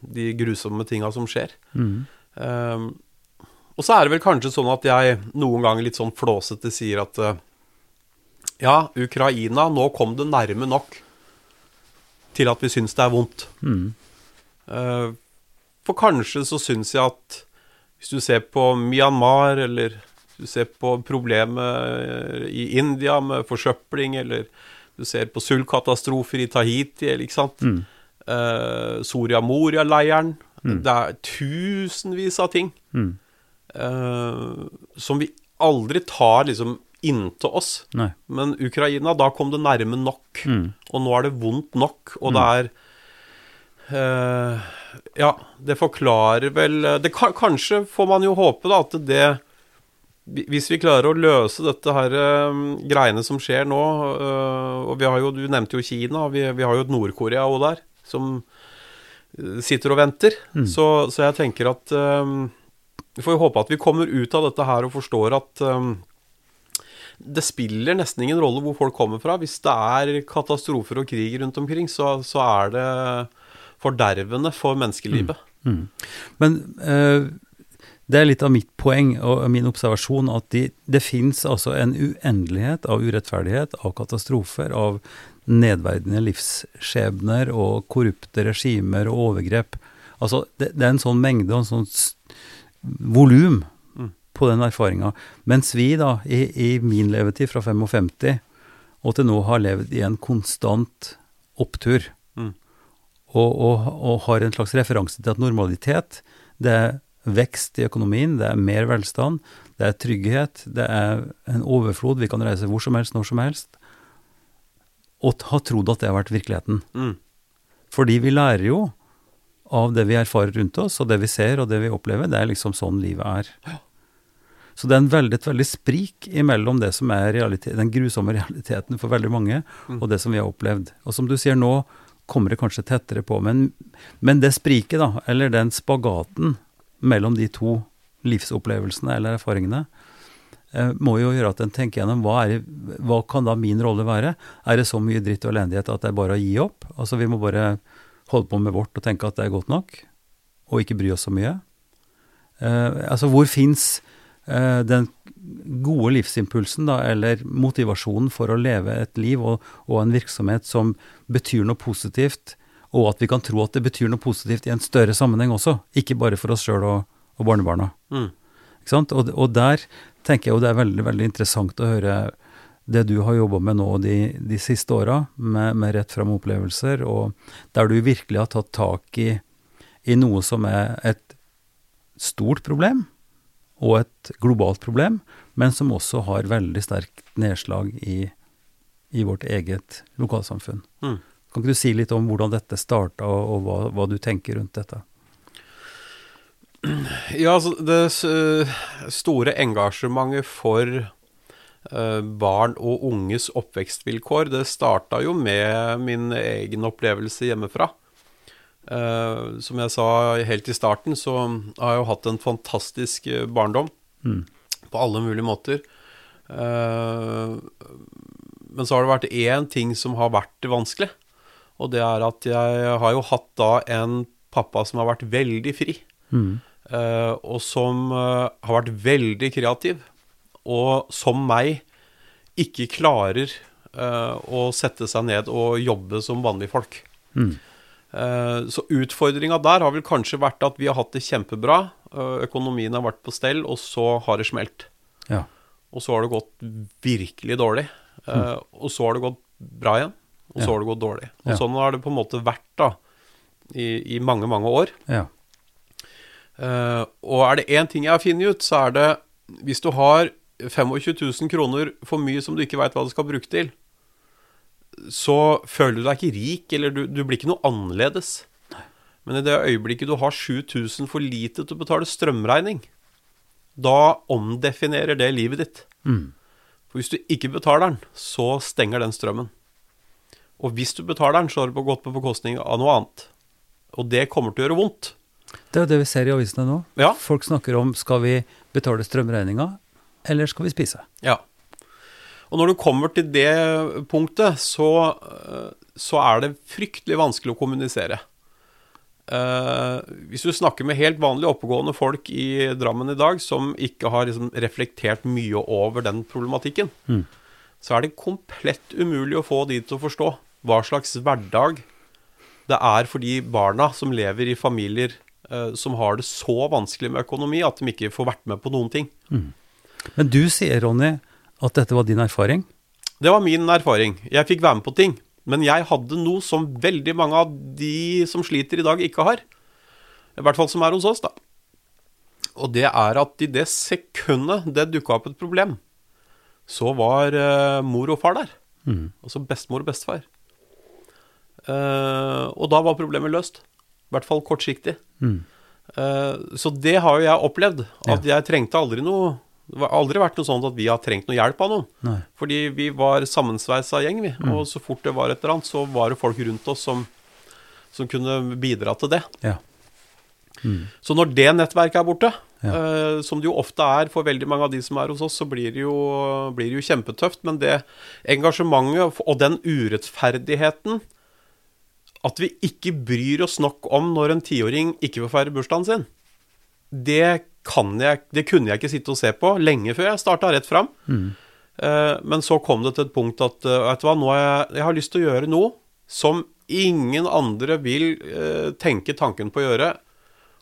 de grusomme tinga som skjer. Mm. Um, og så er det vel kanskje sånn at jeg noen ganger litt sånn flåsete sier at uh, ja, Ukraina, nå kom det nærme nok til at vi syns det er vondt. Mm. Uh, for kanskje så syns jeg at hvis du ser på Myanmar, eller du ser på problemet i India med forsøpling, eller du ser på sultkatastrofer i Tahiti, eller ikke sant mm. uh, Soria Moria-leiren mm. Det er tusenvis av ting. Mm som vi aldri tar liksom inntil oss. Nei. Men Ukraina, da kom det nærme nok. Mm. Og nå er det vondt nok, og mm. det er uh, Ja, det forklarer vel det, Kanskje får man jo håpe da at det hvis vi klarer å løse dette her um, greiene som skjer nå uh, Og vi har jo, du nevnte jo Kina, vi, vi har jo et Nord-Korea òg der, som sitter og venter. Mm. Så, så, jeg tenker at um, vi får jo håpe at vi kommer ut av dette her og forstår at um, det spiller nesten ingen rolle hvor folk kommer fra. Hvis det er katastrofer og krig rundt omkring, så, så er det fordervende for menneskelivet. Mm. Mm. Men uh, det er litt av mitt poeng og min observasjon at de, det fins altså en uendelighet av urettferdighet, av katastrofer, av nedverdigende livsskjebner og korrupte regimer og overgrep. Altså, det, det er en sånn mengde og en sånn volum mm. på den erfaringa. Mens vi da, i, i, min levetid fra 55 og til nå har levd i en konstant opptur. Mm. Og, og, og, har en slags referanse til at normalitet, det er vekst i økonomien, det er mer velstand, det er trygghet, det er en overflod, vi kan reise hvor som helst, når som helst. Og har trodd at det har vært virkeligheten. Mm. Fordi vi lærer jo av det vi erfarer rundt oss, og det vi ser og det vi opplever. Det er liksom sånn livet er. Så det er en veldig, et veldig sprik imellom det som er den grusomme realiteten for veldig mange, og det som vi har opplevd. Og som du sier nå, kommer det kanskje tettere på. Men, men det spriket, da, eller den spagaten mellom de to livsopplevelsene eller erfaringene, eh, må jo gjøre at en tenker gjennom hva, er, hva kan da min rolle være? Er det så mye dritt og elendighet at det er bare å gi opp? Altså vi må bare holde på med vårt og tenke at det er godt nok, og ikke bry oss så mye. Eh, altså, hvor fins eh, den gode livsimpulsen, da, eller motivasjonen for å leve et liv og, og, en virksomhet som betyr noe positivt, og at vi kan tro at det betyr noe positivt i en større sammenheng også, ikke bare for oss sjøl og, og, barnebarna. Mm. Ikke sant? Og, og, der tenker jeg jo det er veldig, veldig interessant å høre det du har jobba med nå de, de siste åra, med, med rett fram-opplevelser, og der du virkelig har tatt tak i, i noe som er et stort problem, og et globalt problem, men som også har veldig sterkt nedslag i, i vårt eget lokalsamfunn. Mm. Kan ikke du si litt om hvordan dette starta, og, og hva, hva, du tenker rundt dette? Ja, altså det store engasjementet for barn og unges oppvekstvilkår, det starta jo med min egen opplevelse hjemmefra. Uh, som jeg sa helt i starten, så har jeg jo hatt en fantastisk eh, barndom. Mm. På alle mulige måter. Men så har det vært én ting som har vært vanskelig. Og det er at jeg har jo hatt da en pappa som har vært veldig fri. Mm. Og som har vært veldig kreativ. Og som meg ikke klarer uh, å sette seg ned og jobbe som vanlige folk. Mm. så utfordringa der har vel kanskje vært at vi har hatt det kjempebra. økonomien har vært på stell, og så har det smelt. Ja. Og så har det gått virkelig dårlig. Mm. Og så har det gått bra igjen og så har det gått dårlig. Og ja. Sånn har det på en måte vært da, i, i mange, mange år. Ja. Uh, og er det én ting jeg har funnet ut, så er det hvis du har 25 000 kroner for mye som du ikke veit hva du skal bruke til, så føler du deg ikke rik, eller du, du blir ikke noe annerledes. Men i det øyeblikket du har 7000 for lite til å betale strømregning, da omdefinerer det livet ditt. Mm. For hvis du ikke betaler den, så stenger den strømmen. Og hvis du betaler den, så har det gått på bekostning av noe annet. Og det kommer til å gjøre vondt. Det er jo det vi ser i avisene nå. Ja. Folk snakker om skal vi betale strømregninga, eller skal vi spise? Ja. Og når du kommer til det punktet, så, eh, så er det fryktelig vanskelig å kommunisere. Uh, hvis du snakker med helt vanlige oppegående folk i Drammen i dag, som ikke har liksom reflektert mye over den problematikken, mm. så er det komplett umulig å få de til å forstå hva slags hverdag det er for de barna som lever i familier uh, som har det så vanskelig med økonomi at de ikke får vært med på noen ting. Mm. Men du sier, Ronny, at dette var din erfaring? Det var min erfaring. Jeg fikk være med på ting. Men jeg hadde noe som veldig mange av de som sliter i dag, ikke har. I hvert fall som er hos oss, da. Og det er at i det sekundet det dukka opp et problem, så var uh, mor og far der. Mm. Altså bestemor og bestefar. Uh, og da var problemet løst. I hvert fall kortsiktig. Mm. Uh, så det har jo jeg opplevd. At ja. jeg trengte aldri noe Det har aldri vært noe sånt at vi har trengt noe hjelp av noen. Nei. Fordi vi var sammensveisa gjeng, vi. Mm. Og så fort det var et eller annet, så var det folk rundt oss som, som kunne bidra til det. Ja. Mm. Så når det nettverket er borte, ja. uh, som det jo ofte er for veldig mange av de som er hos oss, så blir det jo, blir det jo kjempetøft. Men det engasjementet og den urettferdigheten at vi ikke bryr oss nok om når en tiåring ikke vil feire bursdagen sin, det, jeg, det, kunne jeg ikke sitte og se på lenge før jeg starta rett fram. Mm. Uh, men så kom det til et punkt at uh, vet du hva, nå har jeg, jeg har lyst til å gjøre noe som ingen andre vil uh, tenke tanken på å gjøre.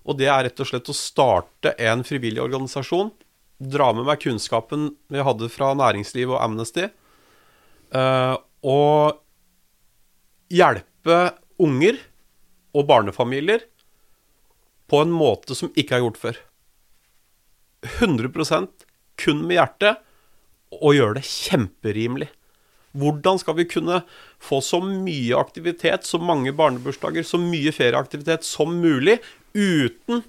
Og det er rett og slett å starte en frivillig organisasjon. Dra med meg kunnskapen vi hadde fra næringsliv og Amnesty. og hjelpe unger og barnefamilier på en måte som ikke er gjort før. 100% kun med hjertet, og gjøre det kjemperimelig. Hvordan skal vi kunne få så mye aktivitet, så mange barnebursdager, så mye ferieaktivitet som mulig, uten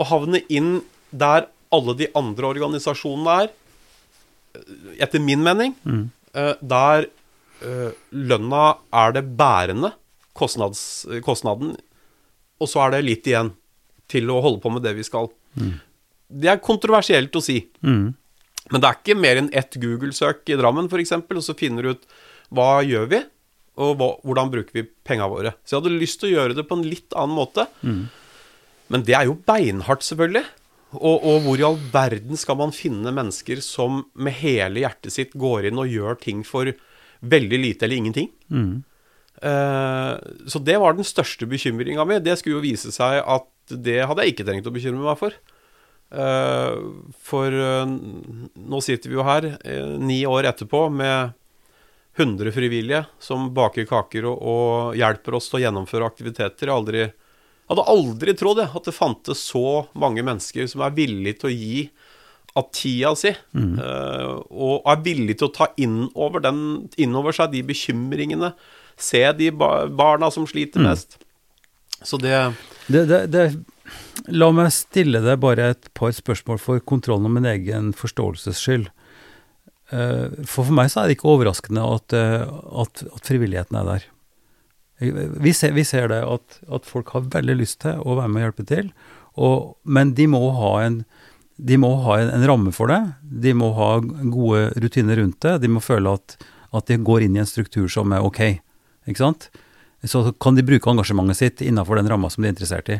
å havne inn der alle de andre organisasjonene er, etter min mening, mm. Eh, der eh, lønna er det bærende kostnads, kostnaden, og så er det litt igjen til å holde på med det vi skal. Mm. Det er kontroversielt å si. Mm. Men det er ikke mer enn ett Google-søk i Drammen, f.eks., og så finner du ut hva gjør vi, og hva, hvordan bruker vi penga våre. Så jeg hadde lyst til å gjøre det på en litt annen måte. Mm. Men det er jo beinhardt, selvfølgelig. Og, og, hvor i all verden skal man finne mennesker som med hele hjertet sitt går inn og gjør ting for veldig lite eller ingenting? Mm. Uh, så det var den største bekymringa mi. Det skulle jo vise seg at det hadde jeg ikke trengt å bekymre meg for. Eh, for eh, nå sitter vi jo her eh, ni år etterpå med 100 frivillige som baker kaker og, og hjelper oss til å gjennomføre aktiviteter. Jeg aldri, hadde aldri trodd jeg, at det fantes så mange mennesker som er villige til å gi av tida si, mm. og er villige til å ta inn over, den, inn over seg de bekymringene. Se de barna som sliter mest. Så det Det, det, det, la meg stille deg bare et par spørsmål for kontrollen og min egen forståelses skyld. Eh, For for meg så er det ikke overraskende at, eh, at, at frivilligheten er der. Vi ser, vi ser det at, at folk har veldig lyst til å være med og hjelpe til, og, men de må ha en de må ha en, en ramme for det. De må ha gode rutiner rundt det. De må føle at, de går inn i en struktur som er ok. Ikke sant? Så kan de bruke engasjementet sitt innenfor den ramma som de er interessert i.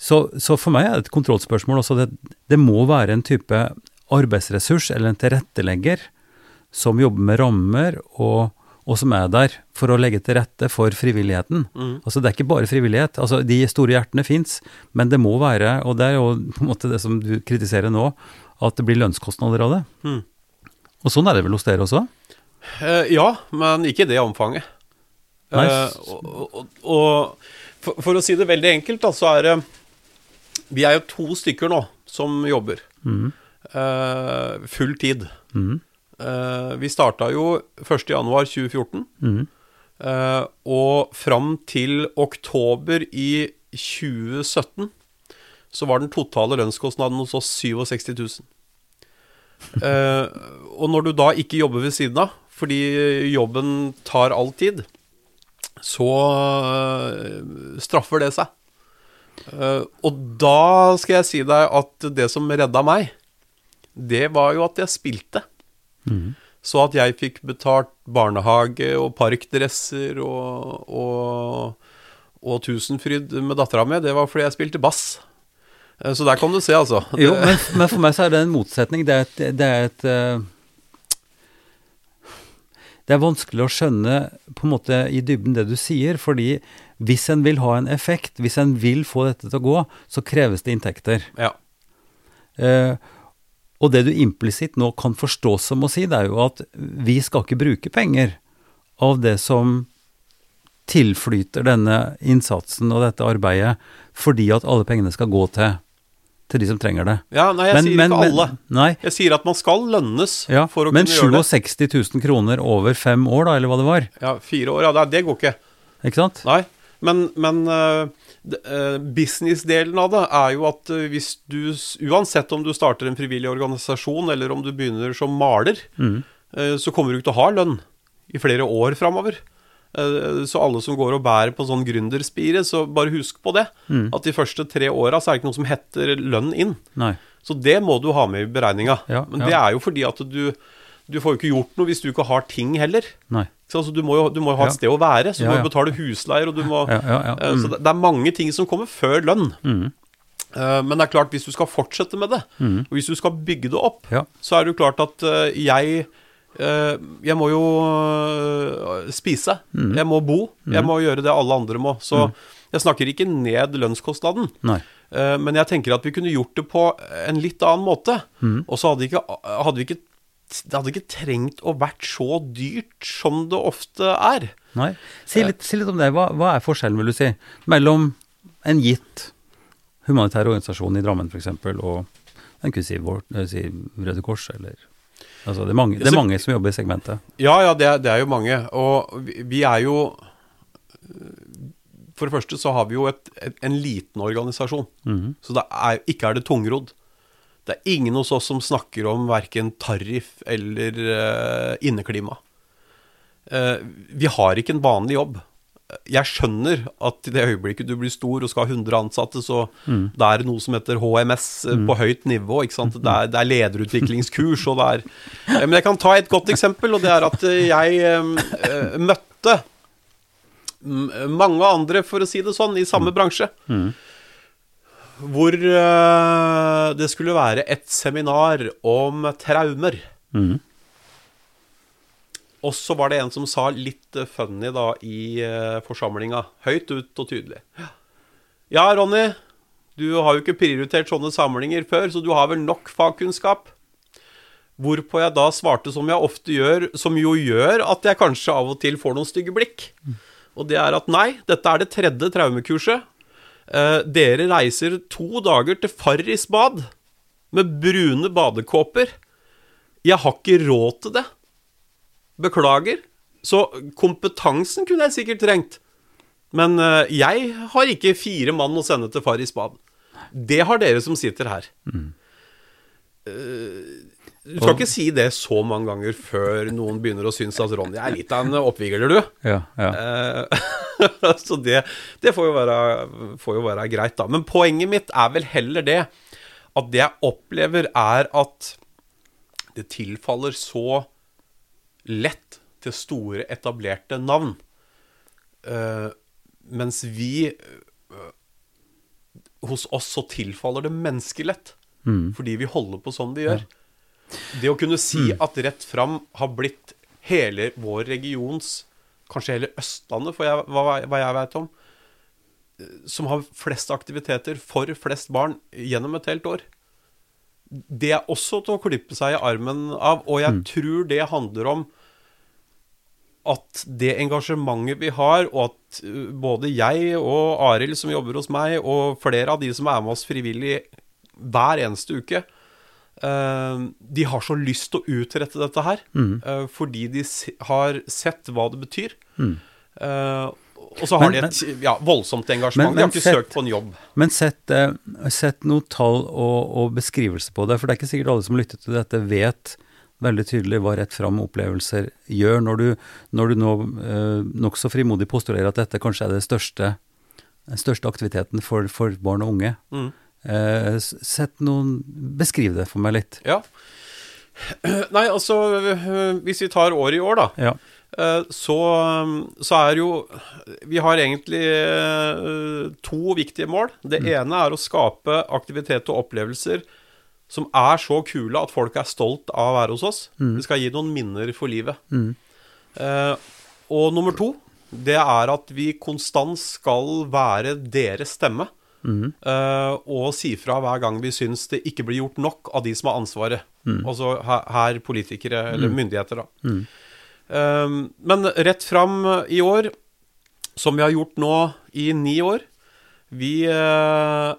Så, så for meg er det et kontrollspørsmål også. Det, det må være en type arbeidsressurs eller en tilrettelegger som jobber med rammer og, og som er der for å legge til rette for frivilligheten. Altså Det er ikke bare frivillighet. altså De store hjertene fins, men det må være, og det er jo på en måte det som du kritiserer nå, at det blir lønnskostnader av det. Mm. Og sånn er det vel hos dere også? Eh, ja, men ikke i det omfanget. Nice. Eh, og, og, og for, for å si det veldig enkelt, da, så er det Vi er jo to stykker nå som jobber. Eh, full tid. Mm. Uh, vi starta jo 1.1.2014, mm. uh, og fram til oktober i 2017 så var den totale lønnskostnaden hos oss 67 000. Uh, og når du da ikke jobber ved siden av, fordi jobben tar all tid, så straffer det seg. Eh, og da skal jeg si deg at det som redda meg, det var jo at jeg spilte. Så at jeg fikk betalt barnehage og parkdresser og, og, og Tusenfryd med dattera mi, det var fordi jeg spilte bass. Eh, Så der kan du se, altså. Jo, men, men for meg så er det en motsetning. Det er et, det er et uh... Det er vanskelig å skjønne på en måte i dybden det du sier, fordi hvis en vil ha en effekt, hvis en vil få dette til å gå, så kreves det inntekter. Ja. Eh, og det du implisitt nå kan forstå som å si, det er jo at vi skal ikke bruke penger av det som tilflyter denne innsatsen og dette arbeidet, fordi at alle pengene skal gå til, til de som trenger det. ja, nei, jeg sier ikke alle. nei, Jeg sier at man skal lønnes ja, for å kunne gjøre det. Men 67 000 kroner over fem år, da, eller hva det var. Ja, Fire år, ja, det, det går ikke. Ikke sant? Nei. Men, men eh, eh, businessdelen av det er jo at eh, hvis du Uansett om du starter en frivillig organisasjon, eller om du begynner som maler, eh, så kommer du ikke til å ha lønn i flere år framover. Så alle som går og bærer på sånn gründerspire, så bare husk på det. At de første tre åra så er det ikke noe som heter lønn inn. Nei. Så det må du ha med i beregninga. Ja, Men ja. det er jo fordi at du Du får jo ikke gjort noe hvis du ikke har ting heller. Nei. Så du må jo du må ha et sted å være, så du må betale husleier, og du må Ja, ja, ja. Eh, Så det, det er mange ting som kommer før lønn. Mm. Eh, Men det er klart, hvis du skal fortsette med det, og hvis du skal bygge det opp, Ja. så er det jo klart at eh, jeg Jeg må jo spise. Mm. Jeg må bo. Jeg må gjøre det alle andre må. Så jeg snakker ikke ned lønnskostnaden. Nei. Men jeg tenker at vi kunne gjort det på en litt annen måte. Mm. Og så hadde, hadde vi ikke Det hadde ikke trengt å vært så dyrt som det ofte er. Nei. Si litt, si litt om det. Hva, hva er forskjellen, vil du si, mellom en gitt humanitær organisasjon i Drammen f.eks. og en kunne si, vår, eh, si Røde Kors, eller Altså, det er mange, det er mange som jobber i segmentet. Ja, ja, det er, det er jo mange. Og vi, vi er jo For det første så har vi jo et, et, en liten organisasjon. Mhm. Så det er, ikke er det tungrodd. Det er ingen hos oss som snakker om verken tariff eller uh, inneklima. Uh, vi har ikke en vanlig jobb. Jeg skjønner at i det øyeblikket du blir stor og skal ha 100 ansatte, så det er noe som heter HMS mm. på høyt nivå. ikke sant? Det er, det er lederutviklingskurs, og det er Eh, Men jeg kan ta et godt eksempel, og det er at eh, jeg eh, eh, møtte mange andre, for å si det sånn, i samme bransje. Hvor uh, det skulle være et seminar om traumer. Mm. Og så var det en som sa litt eh, funny da i uh, forsamlinga, høyt ut og tydelig. Ja, Ronny, du har jo ikke prioritert sånne samlinger før, så du har vel nok fagkunnskap? Hvorpå jeg da svarte som jeg ofte gjør, som jo gjør at jeg kanskje av og til får noen stygge blikk. Og det er at nei, dette er det tredje traumekurset. Eh, dere reiser to dager til Farris bad med brune badekåper. Jeg har ikke råd til det. Beklager. Så kompetansen kunne jeg sikkert trengt. Men eh, jeg har ikke fire mann å sende til Farris bad. Det har dere som sitter her. Mm. Du skal ikke si det så mange ganger før noen begynner å synes at Ronny er litt av en oppvigler, du. Ja, ja. Så det, det får, jo være, får, jo være, greit, da. Men poenget mitt er vel heller det at det jeg opplever, er at det tilfaller så lett til store, etablerte navn. Uh, mens vi uh, Hos oss så tilfaller det menneskelett. Mm. Fordi vi holder på sånn vi gjør. Det å kunne si mm. at Rett Fram har blitt hele vår regions, kanskje hele Østlandet, for jeg, hva, hva jeg vet om, som har flest aktiviteter for flest barn gjennom et helt år. Det er også til å klippe seg i armen av, og jeg mm. tror det handler om at det engasjementet vi har, og at uh, både jeg og Arild som jobber hos meg, og flere av de som er med oss frivillig hver eneste uke, de har så lyst til å utrette dette her. Mm. Uh, fordi de har sett hva det betyr. Mm. og så har men, de et ja, voldsomt engasjement. Men, men, de har ikke sett, søkt på en jobb. Men sett, sett noen tall og, og beskrivelse på det, for det er ikke sikkert alle som lytter til dette, vet veldig tydelig hva rett fram opplevelser gjør, når du, når du nå eh, nokså frimodig postulerer at dette kanskje er det største, den største aktiviteten for, for barn og unge. Mm. Eh, sett noen Beskriv det for meg litt. Ja. Nei, altså Hvis vi tar året i år, da. Ja. Eh, så, så, er jo Vi har egentlig eh, to viktige mål. Det mm. ene er å skape aktivitet og opplevelser som er så kule at folk er stolt av å være hos oss. Mm. Vi skal gi noen minner for livet. Mm. Eh, og nummer to, det er at vi konstant skal være deres stemme. Mm. Uh, og si fra hver gang vi syns det ikke blir gjort nok av de som har ansvaret. Mm. Altså her, her, politikere, eller mm. myndigheter, da. Uh, men rett fram i år, som vi har gjort nå i ni år Vi uh,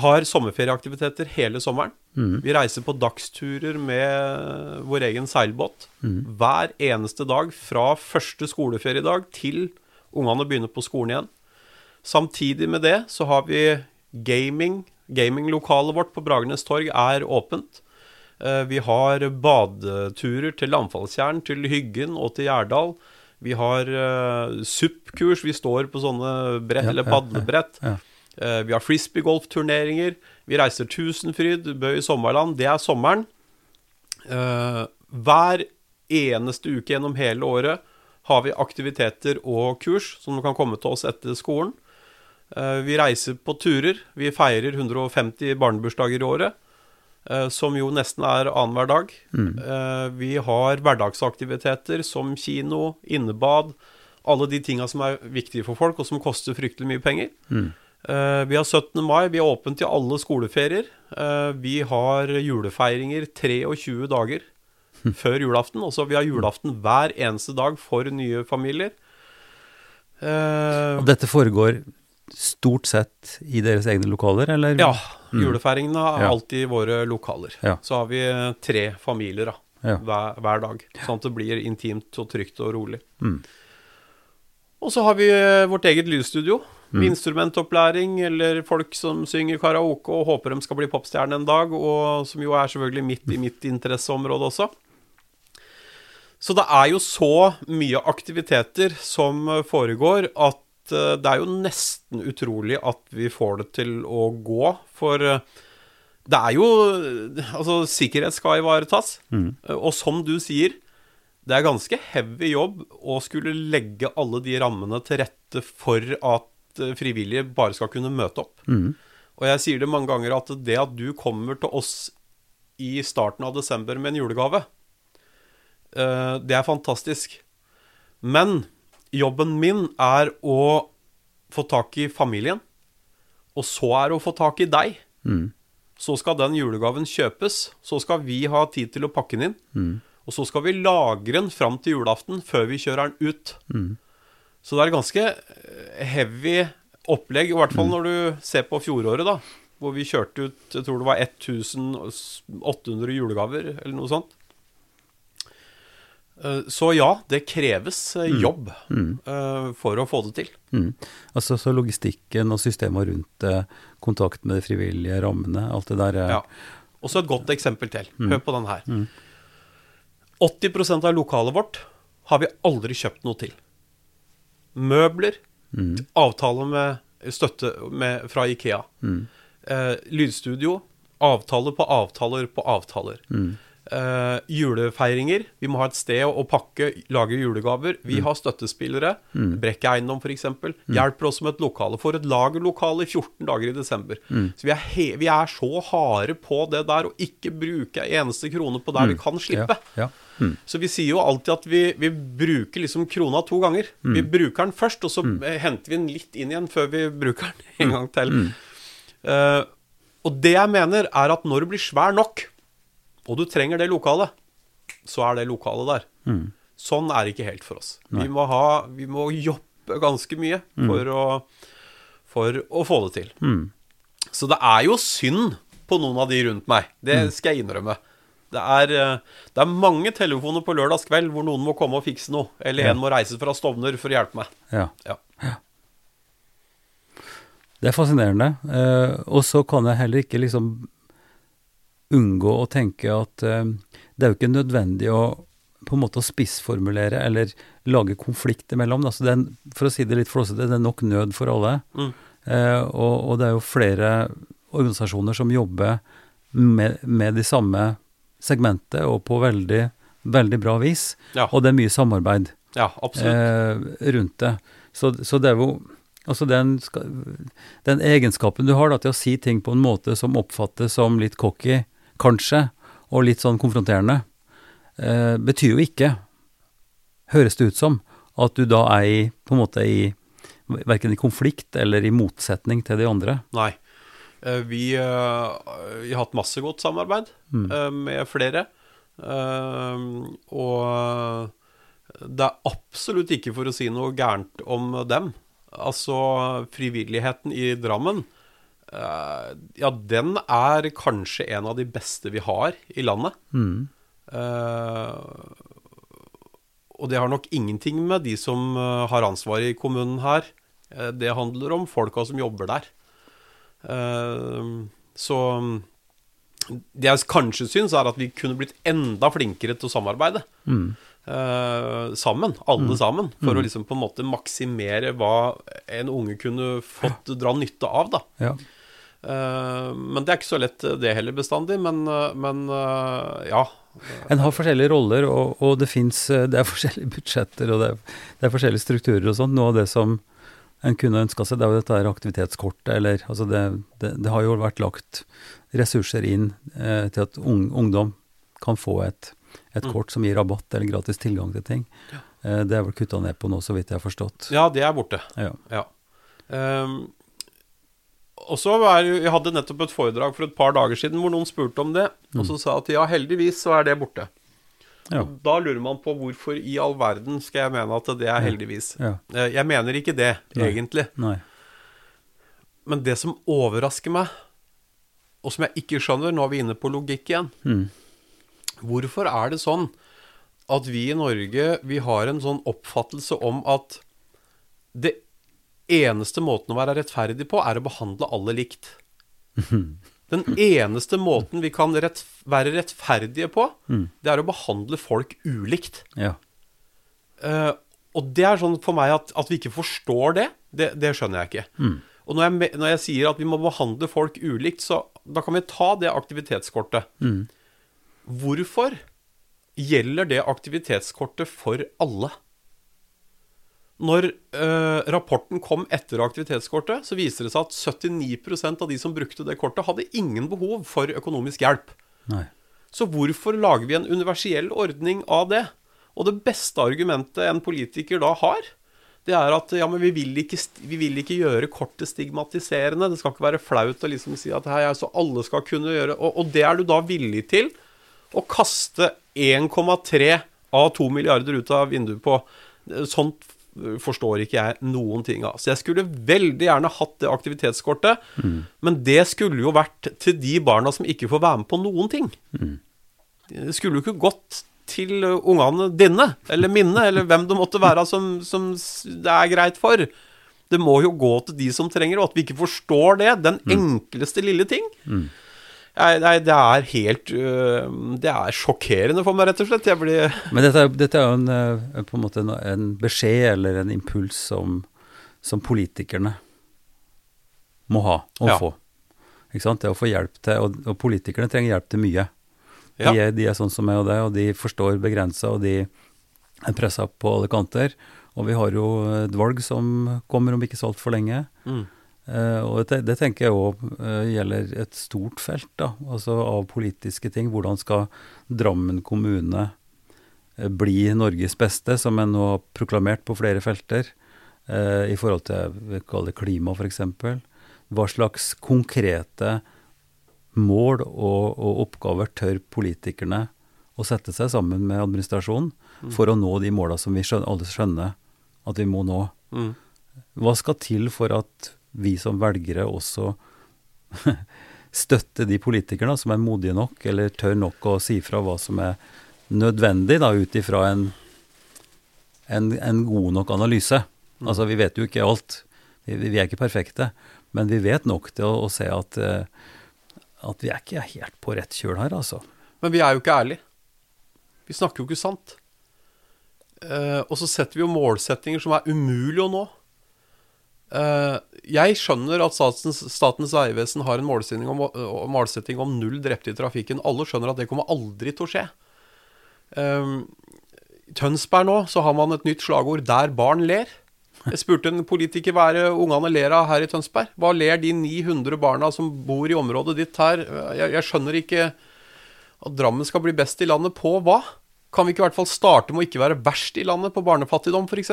har sommerferieaktiviteter hele sommeren. Mm. Vi reiser på dagsturer med vår egen seilbåt mm. hver eneste dag fra første skoleferiedag til ungene begynner på skolen igjen. Samtidig med det så har vi gaming. Gaminglokalet vårt på Bragernes torg er åpent. Eh, vi har badeturer til Landfallstjern, til Hyggen og til Gjerdal. Vi har uh, SUP-kurs. Vi står på sånne brett, ja, eller padlebrett. Ja, ja, uh, vi har frisbeegolfturneringer. Vi reiser Tusenfryd, Bø i sommerland. Det er sommeren. Uh, hver eneste uke gjennom hele året har vi aktiviteter og kurs som du kan komme til oss etter skolen. Eh, vi reiser på turer. Vi feirer 150 barnebursdager i året. Som jo nesten er annenhver dag. Mm. Vi har hverdagsaktiviteter som kino, innebad. Alle de tinga som er viktige for folk, og som koster fryktelig mye penger. Mm. Vi har 17. mai. Vi er åpent til alle skoleferier. Vi har julefeiringer 23 dager hm. før julaften. Også vi har julaften hver eneste dag for nye familier. Og dette foregår stort sett i deres egne lokaler, eller? Ja. Mm. Julefeiringene er ja. alltid i våre lokaler. Ja. Så har vi tre familier da, ja. hver, hver, dag. Sånn at det blir intimt og trygt og rolig. Mm. Og så har vi vårt eget lydstudio. Mm. Instrumentopplæring, eller folk som synger karaoke og håper de skal bli popstjerne en dag, og som jo er selvfølgelig midt i mitt interesseområde også. Så det er jo så mye aktiviteter som foregår, at eh, det er jo nesten utrolig at vi får det til å gå. For eh, det er jo Altså, sikkerhet skal ivaretas. Mm. Og som du sier, det er ganske heavy jobb å skulle legge alle de rammene til rette for at Eh, frivillige bare skal kunne møte opp. Mm. Og jeg sier det mange ganger at det at du kommer til oss i starten av desember med en julegave Eh, det er fantastisk. Men jobben min er å få tak i familien. Og så er det å få tak i deg. Så skal den julegaven kjøpes. Så skal vi ha tid til å pakke den inn. Og så skal vi lagre den fram til julaften før vi kjører den ut. Så det er et ganske eh, heavy opplegg, i hvert fall når du ser på fjoråret, da. Hvor vi kjørte ut jeg tror det var 1800 julegaver, eller noe sånt. Eh, Så ja, det kreves jobb jobb Mm. for å få det til. Mm. Altså så logistikken og systemet rundt kontakt med de frivillige rammene, alt det der. er- Ja. Og så et godt eksempel til. Hør på den her. 80% av lokalet vårt har vi aldri kjøpt noe til. Møbler, avtale med støtte med, fra Ikea. Eh, lydstudio, avtaler på avtaler på avtaler. Eh, julefeiringer. Vi må ha et sted å pakke, lage julegaver. Vi har støttespillere. Brekke Eiendom f.eks. Hjelper oss med et lokale. Får et lagerlokale i 14 dager i desember. Så vi er, vi er så harde på det der å ikke bruke en eneste krone på der vi kan slippe. Ja, ja. Mm. Så vi sier jo alltid at vi, vi bruker liksom krona to ganger. Vi bruker den først, og så eh, henter vi den litt inn igjen før vi bruker den en gang til. Uh, og det jeg mener, er at når du blir svær nok, og du trenger det lokalet, så er det lokalet der. Sånn er det ikke helt for oss. Vi må, ha, vi må jobbe ganske mye for, å, for å få det til. Så det er jo synd på noen av de rundt meg. Det skal jeg innrømme. Det er, eh, det er mange telefoner på lørdagskveld hvor noen må komme og fikse noe. Eller Ja. en må reise fra Stovner for å hjelpe meg. ja. Ja. Det er fascinerende. Eh, og så kan jeg heller ikke liksom unngå å tenke at eh, det er jo ikke nødvendig å på en måte å spissformulere eller lage konflikt imellom. Altså det er, for å si det litt flåsete, det er nok nød for alle. Mm. Eh, og, og det er jo flere organisasjoner som jobber med, med de samme segmentet og på veldig, veldig bra vis. Ja. Og det er mye samarbeid Ja, eh, rundt det. Så, så det er jo Altså den, den egenskapen du har da, til å si ting på en måte som oppfattes som litt cocky, kanskje, og litt sånn konfronterende, eh, betyr jo ikke, høres det ut som, at du da er i, på en måte i Verken i konflikt eller i motsetning til de andre. Nei. Eh, Vi, eh, vi har hatt masse godt samarbeid mm. med flere. Eh, og det er absolutt ikke for å si noe gærent om dem. Altså, frivilligheten i Drammen, eh, ja, den er kanskje en av de beste vi har i landet. Eh, og det har nok ingenting med de som eh, har ansvaret i kommunen her. Uh, det handler om folka som jobber der. Så det jeg kanskje syns, er at vi kunne blitt enda flinkere til å samarbeide. Eh, sammen, alle sammen. For å liksom på en måte maksimere hva en unge kunne fått dra nytte av, da. Ja. Eh, men det er ikke så lett eh, det heller bestandig. Men, eh, men ja. En har forskjellige roller, og, og det fins Det er forskjellige budsjetter, og det er, det er forskjellige strukturer og sånn. Noe av det som en kunne ønska seg, det er jo dette aktivitetskortet, eller altså det, det, det har jo vært lagt ressurser inn eh, til at ung, ungdom kan få et, et kort som gir rabatt eller gratis tilgang til ting. Eh, det er vel kutta ned på nå, så vidt jeg har forstått. ja, det er borte. Ja. Ja. Ehm, og så var, Jeg hadde nettopp et foredrag for et par dager siden hvor noen spurte om det, og så sa at ja, heldigvis så er det borte. Ja. Da lurer man på hvorfor i all verden skal jeg mene at det er heldigvis. Ja. Ja. Jeg mener ikke det, Nei. egentlig. Nei. Men det som overrasker meg, og som jeg ikke skjønner Nå er vi inne på logikk igjen. Mm. Hvorfor er det sånn at vi i Norge vi har en sånn oppfattelse om at det eneste måten å være rettferdig på, er å behandle alle likt? Den eneste måten vi kan rett, være rettferdige på, det er å behandle folk ulikt. Ja. Uh, og det er sånn for meg at, at vi ikke forstår det, det, det skjønner jeg ikke. Og når jeg, når jeg sier at vi må behandle folk ulikt, så da kan vi ta det aktivitetskortet. Hvorfor gjelder det aktivitetskortet for alle? Når eh, rapporten kom etter aktivitetskortet, så viser det seg at 79% av de som brukte det kortet, hadde ingen behov for økonomisk hjelp. Nei. Så hvorfor lager vi en universell ordning av det? Og det beste argumentet en politiker da har, det er at ja, men vi vil ikke, vi vil ikke gjøre kortet stigmatiserende. Det skal ikke være flaut å liksom si at hei, altså alle skal kunne gjøre og, og det er du da villig til å kaste 1,3 av 2 milliarder ut av vinduet på. Sånt forstår ikke jeg noen ting av. Så jeg skulle veldig gjerne hatt det aktivitetskortet, mm. men det skulle jo vært til de barna som ikke får være med på noen ting. Mm. Det skulle jo ikke gått til ungene dine, eller mine, eller hvem det måtte være som, som, det er greit for. Det må jo gå til de som trenger det, og at vi ikke forstår det. Den mm. enkleste lille ting. Mm. Nei, det er helt øh, Det er sjokkerende for meg, rett og slett. Blir... Men dette, dette, er jo en, øh, på en måte en, en, beskjed eller en impuls som, som politikerne må ha og ja. få. Ikke sant? Det å få hjelp til Og, og politikerne trenger hjelp til mye. De, ja. er, de er, sånn som meg og deg, og de forstår begrensa, og de er pressa på alle kanter. Og vi har jo et valg som kommer om ikke så altfor lenge. Mm. Uh, og det, det, tenker jeg òg uh, gjelder et stort felt da, altså av politiske ting. Hvordan skal Drammen kommune uh, bli Norges beste, som en nå har proklamert på flere felter, i forhold til vi kaller det klima f.eks. Hva slags konkrete mål og, og, oppgaver tør politikerne å sette seg sammen med administrasjonen mm. for å nå de måla som vi skjønner, alle skjønner at vi må nå? Mm. Hva skal til for at vi som velgere også støtte de politikerne som er modige nok, eller tør nok å si fra hva som er nødvendig, da, ut ifra en, en, en, god nok analyse. Mm. Altså, vi vet jo ikke alt. Vi, vi, er ikke perfekte. Men vi vet nok til å, å se at, uh, at vi er ikke helt på rett kjøl her, altså. Men vi er jo ikke ærlige. Vi snakker jo ikke sant. Eh, og så setter vi jo målsettinger som er umulig å nå. Uh, jeg skjønner at Statens, Statens vegvesen har en om, målsetting om, null drepte i trafikken. Alle skjønner at det kommer aldri til å skje. Um, Tønsberg nå så har man et nytt slagord 'Der barn ler'. Jeg spurte en politiker hva er ungene ler av her i Tønsberg. Hva ler de 900 barna som bor i området ditt her? Jeg, jeg skjønner ikke at Drammen skal bli best i landet på hva? Kan vi ikke i hvert fall starte med å ikke være verst i landet på barnefattigdom, f.eks.?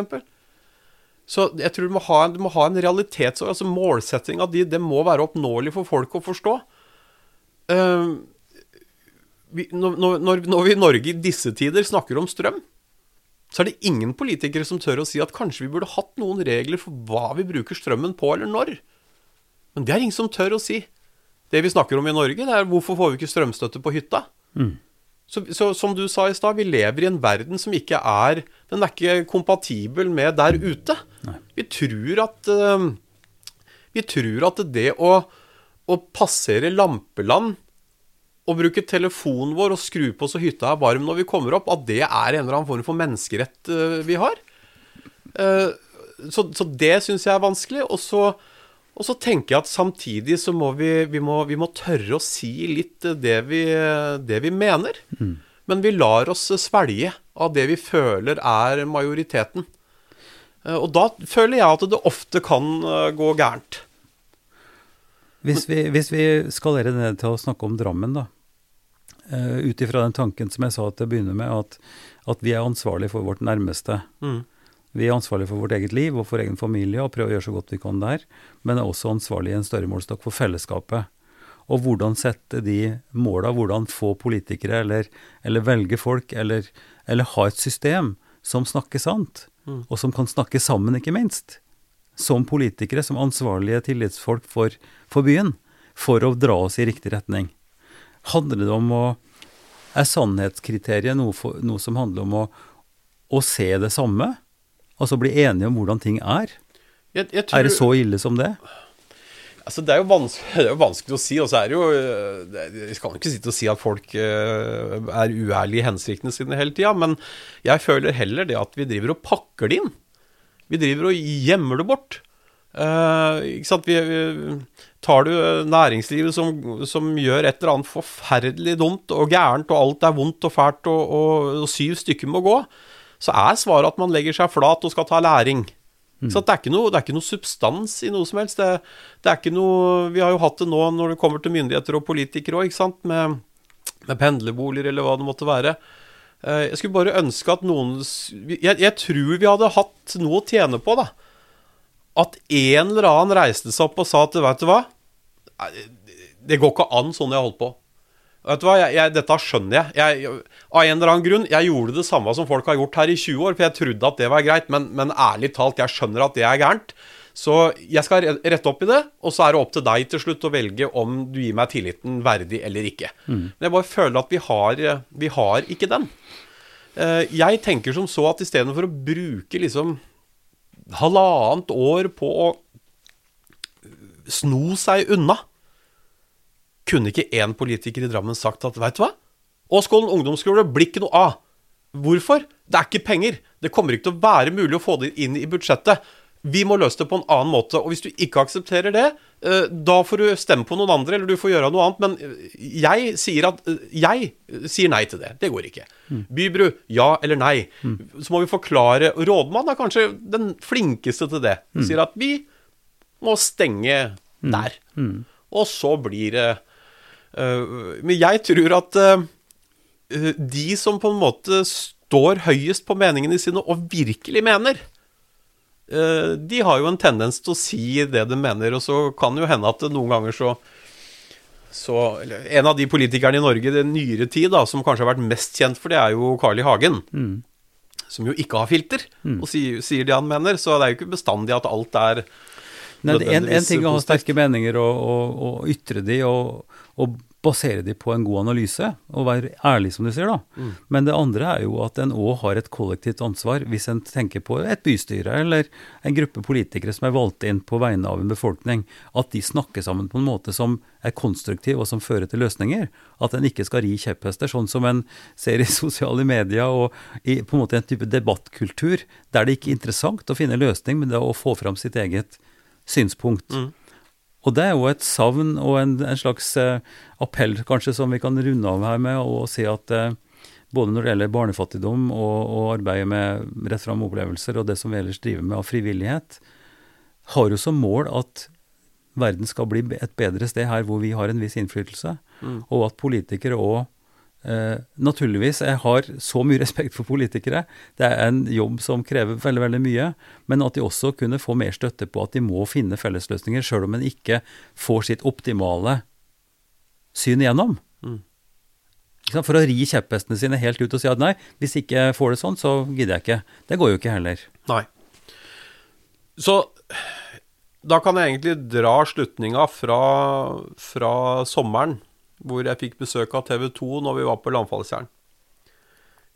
Så jeg tror du må ha, du må ha en realitets... Altså Målsettinga di, det må være oppnåelig for folk å forstå. Uh, vi, når, når, når, vi i Norge i disse tider snakker om strøm, så er det ingen politikere som tør å si at kanskje vi burde hatt noen regler for hva vi bruker strømmen på, eller når. Men det er ingen som tør å si. Det vi snakker om i Norge, det er hvorfor får vi ikke strømstøtte på hytta? Mm. Så, så, som du sa i stad, vi lever i en verden som ikke er Den er ikke kompatibel med der ute. Nei. Vi tror at uh, Vi tror at det å, å, passere lampeland og bruke telefonen vår og skru på så hytta er varm når vi kommer opp, at det er en eller annen form for menneskerett uh, vi har. Uh, så, så, det syns jeg er vanskelig. Og så og så tenker jeg at samtidig så må vi, vi, må, vi må tørre å si litt det vi, det vi mener. Mm. Men vi lar oss svelge av det vi føler er majoriteten. Eh, og da føler jeg at det ofte kan eh, gå gærent. Hvis vi, hvis vi skalerer ned til å snakke om Drammen, da. Ut ifra den tanken som jeg sa til å begynne med, at, at vi er ansvarlig for vårt nærmeste. Mm. Vi er ansvarlige for vårt eget liv og for egen familie og prøver å gjøre så godt vi kan der, men er også ansvarlige i en større målestokk for fellesskapet. Og hvordan sette de måla, hvordan få politikere eller, eller velge folk, eller, eller, ha et system som snakker sant, mm. og som kan snakke sammen, ikke minst. Som politikere, som ansvarlige tillitsfolk for, for byen, for å dra oss i riktig retning. Handler det om å Er sannhetskriteriet noe, for, noe som handler om å, å se det samme? Altså bli enige om hvordan ting er? Jeg, jeg tror, er det så ille som det? Altså, det er, det er jo vanskelig å si. Og så er det jo Jeg kan ikke sitte og si at folk uh, er uærlige i hensiktene sine hele tida, men jeg føler heller det at vi driver og pakker det inn. Vi driver og gjemmer det bort. Uh, ikke sant? Vi, vi, tar du næringslivet som, som, gjør et eller annet forferdelig dumt og gærent, og alt er vondt og fælt, og, og, og syv stykker må gå, så er svaret at man legger seg flat og skal ta læring. Mm. Så det er, noe, det er, ikke noe, substans i noe som helst. Det, det, er ikke noe Vi har jo hatt det nå når det kommer til myndigheter og politikere òg, ikke sant, med, med, pendlerboliger eller hva det måtte være. Eh, jeg skulle bare ønske at noen jeg, jeg tror vi hadde hatt noe å tjene på, da. At en eller annen reiste seg opp og sa at vet du hva, det går ikke an sånn jeg har holdt på. Vet du hva, jeg, jeg, Dette skjønner jeg. jeg. Av en eller annen grunn. Jeg gjorde det samme som folk har gjort her i 20 år, for jeg trodde at det var greit, men, men ærlig talt, jeg skjønner at det er gærent. Så jeg skal rette opp i det, og så er det opp til deg til slutt å velge om du gir meg tilliten verdig eller ikke. Mm. Men jeg bare føler at vi har, vi har ikke den. Eh, jeg tenker som så at istedenfor å bruke liksom halvannet år på å sno seg unna kunne ikke én politiker i Drammen sagt at veit du hva? Åskollen ungdomsskole blir ikke noe av. Hvorfor? Det er ikke penger. Det kommer ikke til å være mulig å få det inn i budsjettet. Vi må løse det på en annen måte. Og hvis du ikke aksepterer det, eh, da får du stemme på noen andre, eller du får gjøre noe annet. Men eh, jeg sier at eh, Jeg sier nei til det. Det går ikke. Mm. Bybru, ja eller nei. Mm. Så må vi forklare Rådmannen er kanskje den flinkeste til det. Mm. Sier at vi må stenge mm. der. Mm. Og så blir det men jeg tror at eh, de som på en måte står høyest på meningene sine og virkelig mener, eh, de har jo en tendens til å si det de mener, og så kan det jo hende at noen ganger så så En av de politikerne i Norge i den nyere tid da, som kanskje har vært mest kjent for det, er jo Carl I. Hagen. Mm. Som jo ikke har filter, mm. og sier, sier, det han mener. Så det er jo ikke bestandig at alt er Nei, en, en, ting er å ha sterke meninger og, og, og ytre de, og, og basere de på en god analyse, og være ærlig, som du sier. da. Mm. Men det andre er jo at en òg har et kollektivt ansvar, hvis en tenker på et bystyre eller en gruppe politikere som er valgt inn på vegne av en befolkning, at de snakker sammen på en måte som er konstruktiv og som fører til løsninger. At en ikke skal ri kjepphester, sånn som en ser i sosiale medier og i på en måte en type debattkultur, der det ikke er interessant å finne løsning, men det er å få fram sitt eget synspunkt. Mm. Og det er jo et savn og en, en slags eh, appell kanskje som vi kan runde av her med, og si at eh, både når det gjelder barnefattigdom og, og arbeidet med rett fram opplevelser, og det som vi ellers driver med av frivillighet, har jo som mål at verden skal bli et bedre sted her hvor vi har en viss innflytelse, mm. og at politikere òg Eh, naturligvis, jeg har så mye respekt for politikere. Det er en jobb som krever veldig veldig mye. Men at de også kunne få mer støtte på at de må finne fellesløsninger, sjøl om en ikke får sitt optimale syn igjennom. Mm. For å ri kjepphestene sine helt ut og si at nei, hvis ikke jeg får det sånn, så gidder jeg ikke. Det går jo ikke heller. Nei. Så da kan jeg egentlig dra slutninga fra, fra sommeren hvor jeg fikk besøk av TV 2 når vi var på Landfallstjern.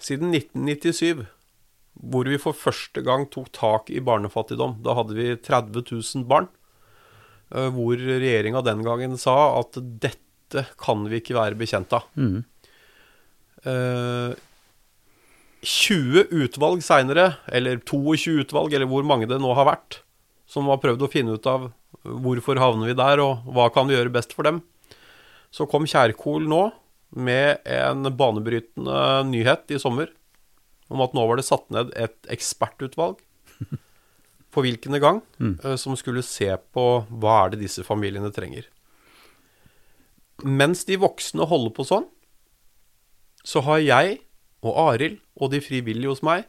Siden 1997, hvor vi for første gang tok tak i barnefattigdom. Da hadde vi 30 000 barn. Eh, hvor regjeringa den gangen sa at dette kan vi ikke være bekjent av. Mm. 20 eh, utvalg seinere, eller 22 utvalg, eller hvor mange det nå har vært, som har prøvd å finne ut av hvorfor havner vi der, og hva kan vi gjøre best for dem, så kom Kjærkol nå med en banebrytende nyhet i sommer om at nå var det satt ned et ekspertutvalg på hvilken gang mm. Eh, som skulle se på hva er det disse familiene trenger. Mens de voksne holder på sånn, så har jeg og Arild og de frivillige hos meg,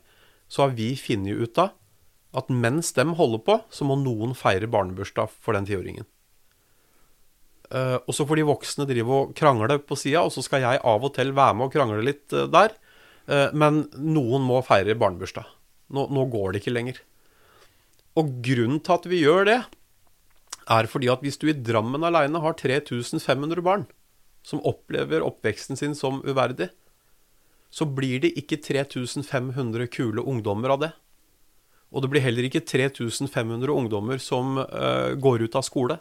så har vi funnet ut av at mens dem holder på, så må noen feire barnebursdag for den tiåringen. Uh, og så får de voksne drive og krangle på sida, og så skal jeg av og til være med og krangle litt uh, der. Uh, men noen må feire barnebursdag. Nå, nå, går det ikke lenger. Og grunnen til at vi gjør det, er fordi at hvis du i Drammen aleine har 3500 barn som opplever oppveksten sin som uverdig, så blir det ikke 3500 kule ungdommer av det. Og det blir heller ikke 3500 ungdommer som går ut av skole.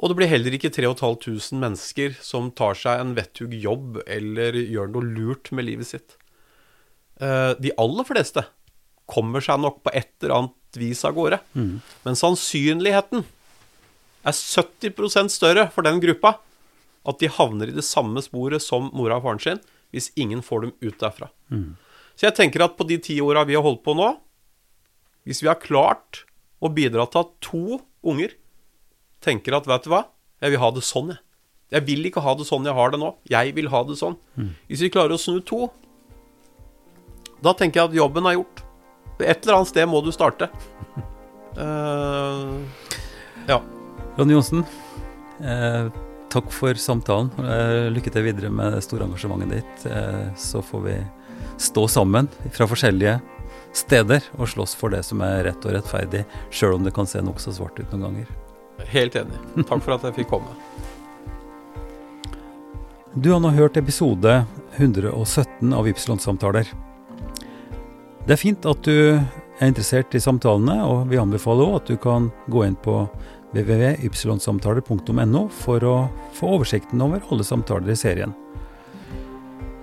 Og det blir heller ikke 3500 mennesker som tar seg en vettug jobb eller gjør noe lurt med livet sitt. Eh, de aller fleste kommer seg nok på et eller annet vis av gårde. Mm. Men sannsynligheten er 70% større for den gruppa at de havner i det samme sporet som mora og faren sin, hvis ingen får dem ut derfra. Mm. Så jeg tenker at på de ti åra vi har holdt på nå, hvis vi har klart å bidra til at to unger tenker at vet du hva, jeg vil ha det sånn, jeg. Jeg vil ikke ha det sånn jeg har det nå. Jeg vil ha det sånn. Mm. Hvis vi klarer å snu to, da tenker jeg at jobben er gjort. Et eller annet sted må du starte. Uh, ja. Ronny Johnsen, eh, takk for samtalen. Eh, lykke til videre med det store engasjementet ditt. Eh, så får vi stå sammen fra forskjellige steder og slåss for det som er rett og rettferdig, sjøl om det kan se nokså svart ut noen ganger. Helt enig. Takk for at jeg fikk komme. Du har nå hørt episode 117 av Ypsilon-samtaler. Det er fint at du er interessert i samtalene, og vi anbefaler òg at du kan gå inn på www.ypsilonsamtaler.no for å få oversikten over alle samtaler i serien.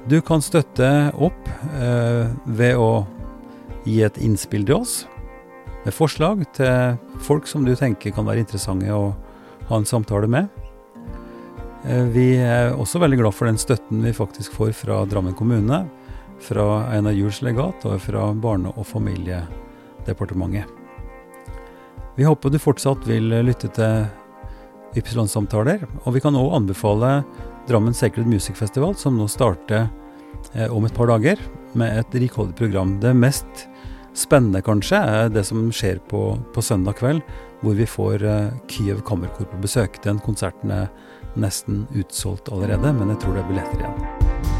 Du kan støtte opp eh, ved å gi et innspill til oss med forslag til folk som du tenker kan være interessante å ha en samtale med. Eh, vi er også veldig glad for den støtten vi faktisk får fra Drammen kommune, fra Einar Juels legat og fra Barne- og familiedepartementet. Vi håper du fortsatt vil lytte til Ypsilon-samtaler, og vi kan òg anbefale Drammen Sacred Music Festival, som nå starter eh, om et par dager, med et rikholdig program. Det mest spennende, kanskje, er det som skjer på, på søndag kveld, hvor vi får eh, Kyiv Kammerkor på besøk. Den konserten er nesten utsolgt allerede, men jeg tror det er billetter igjen.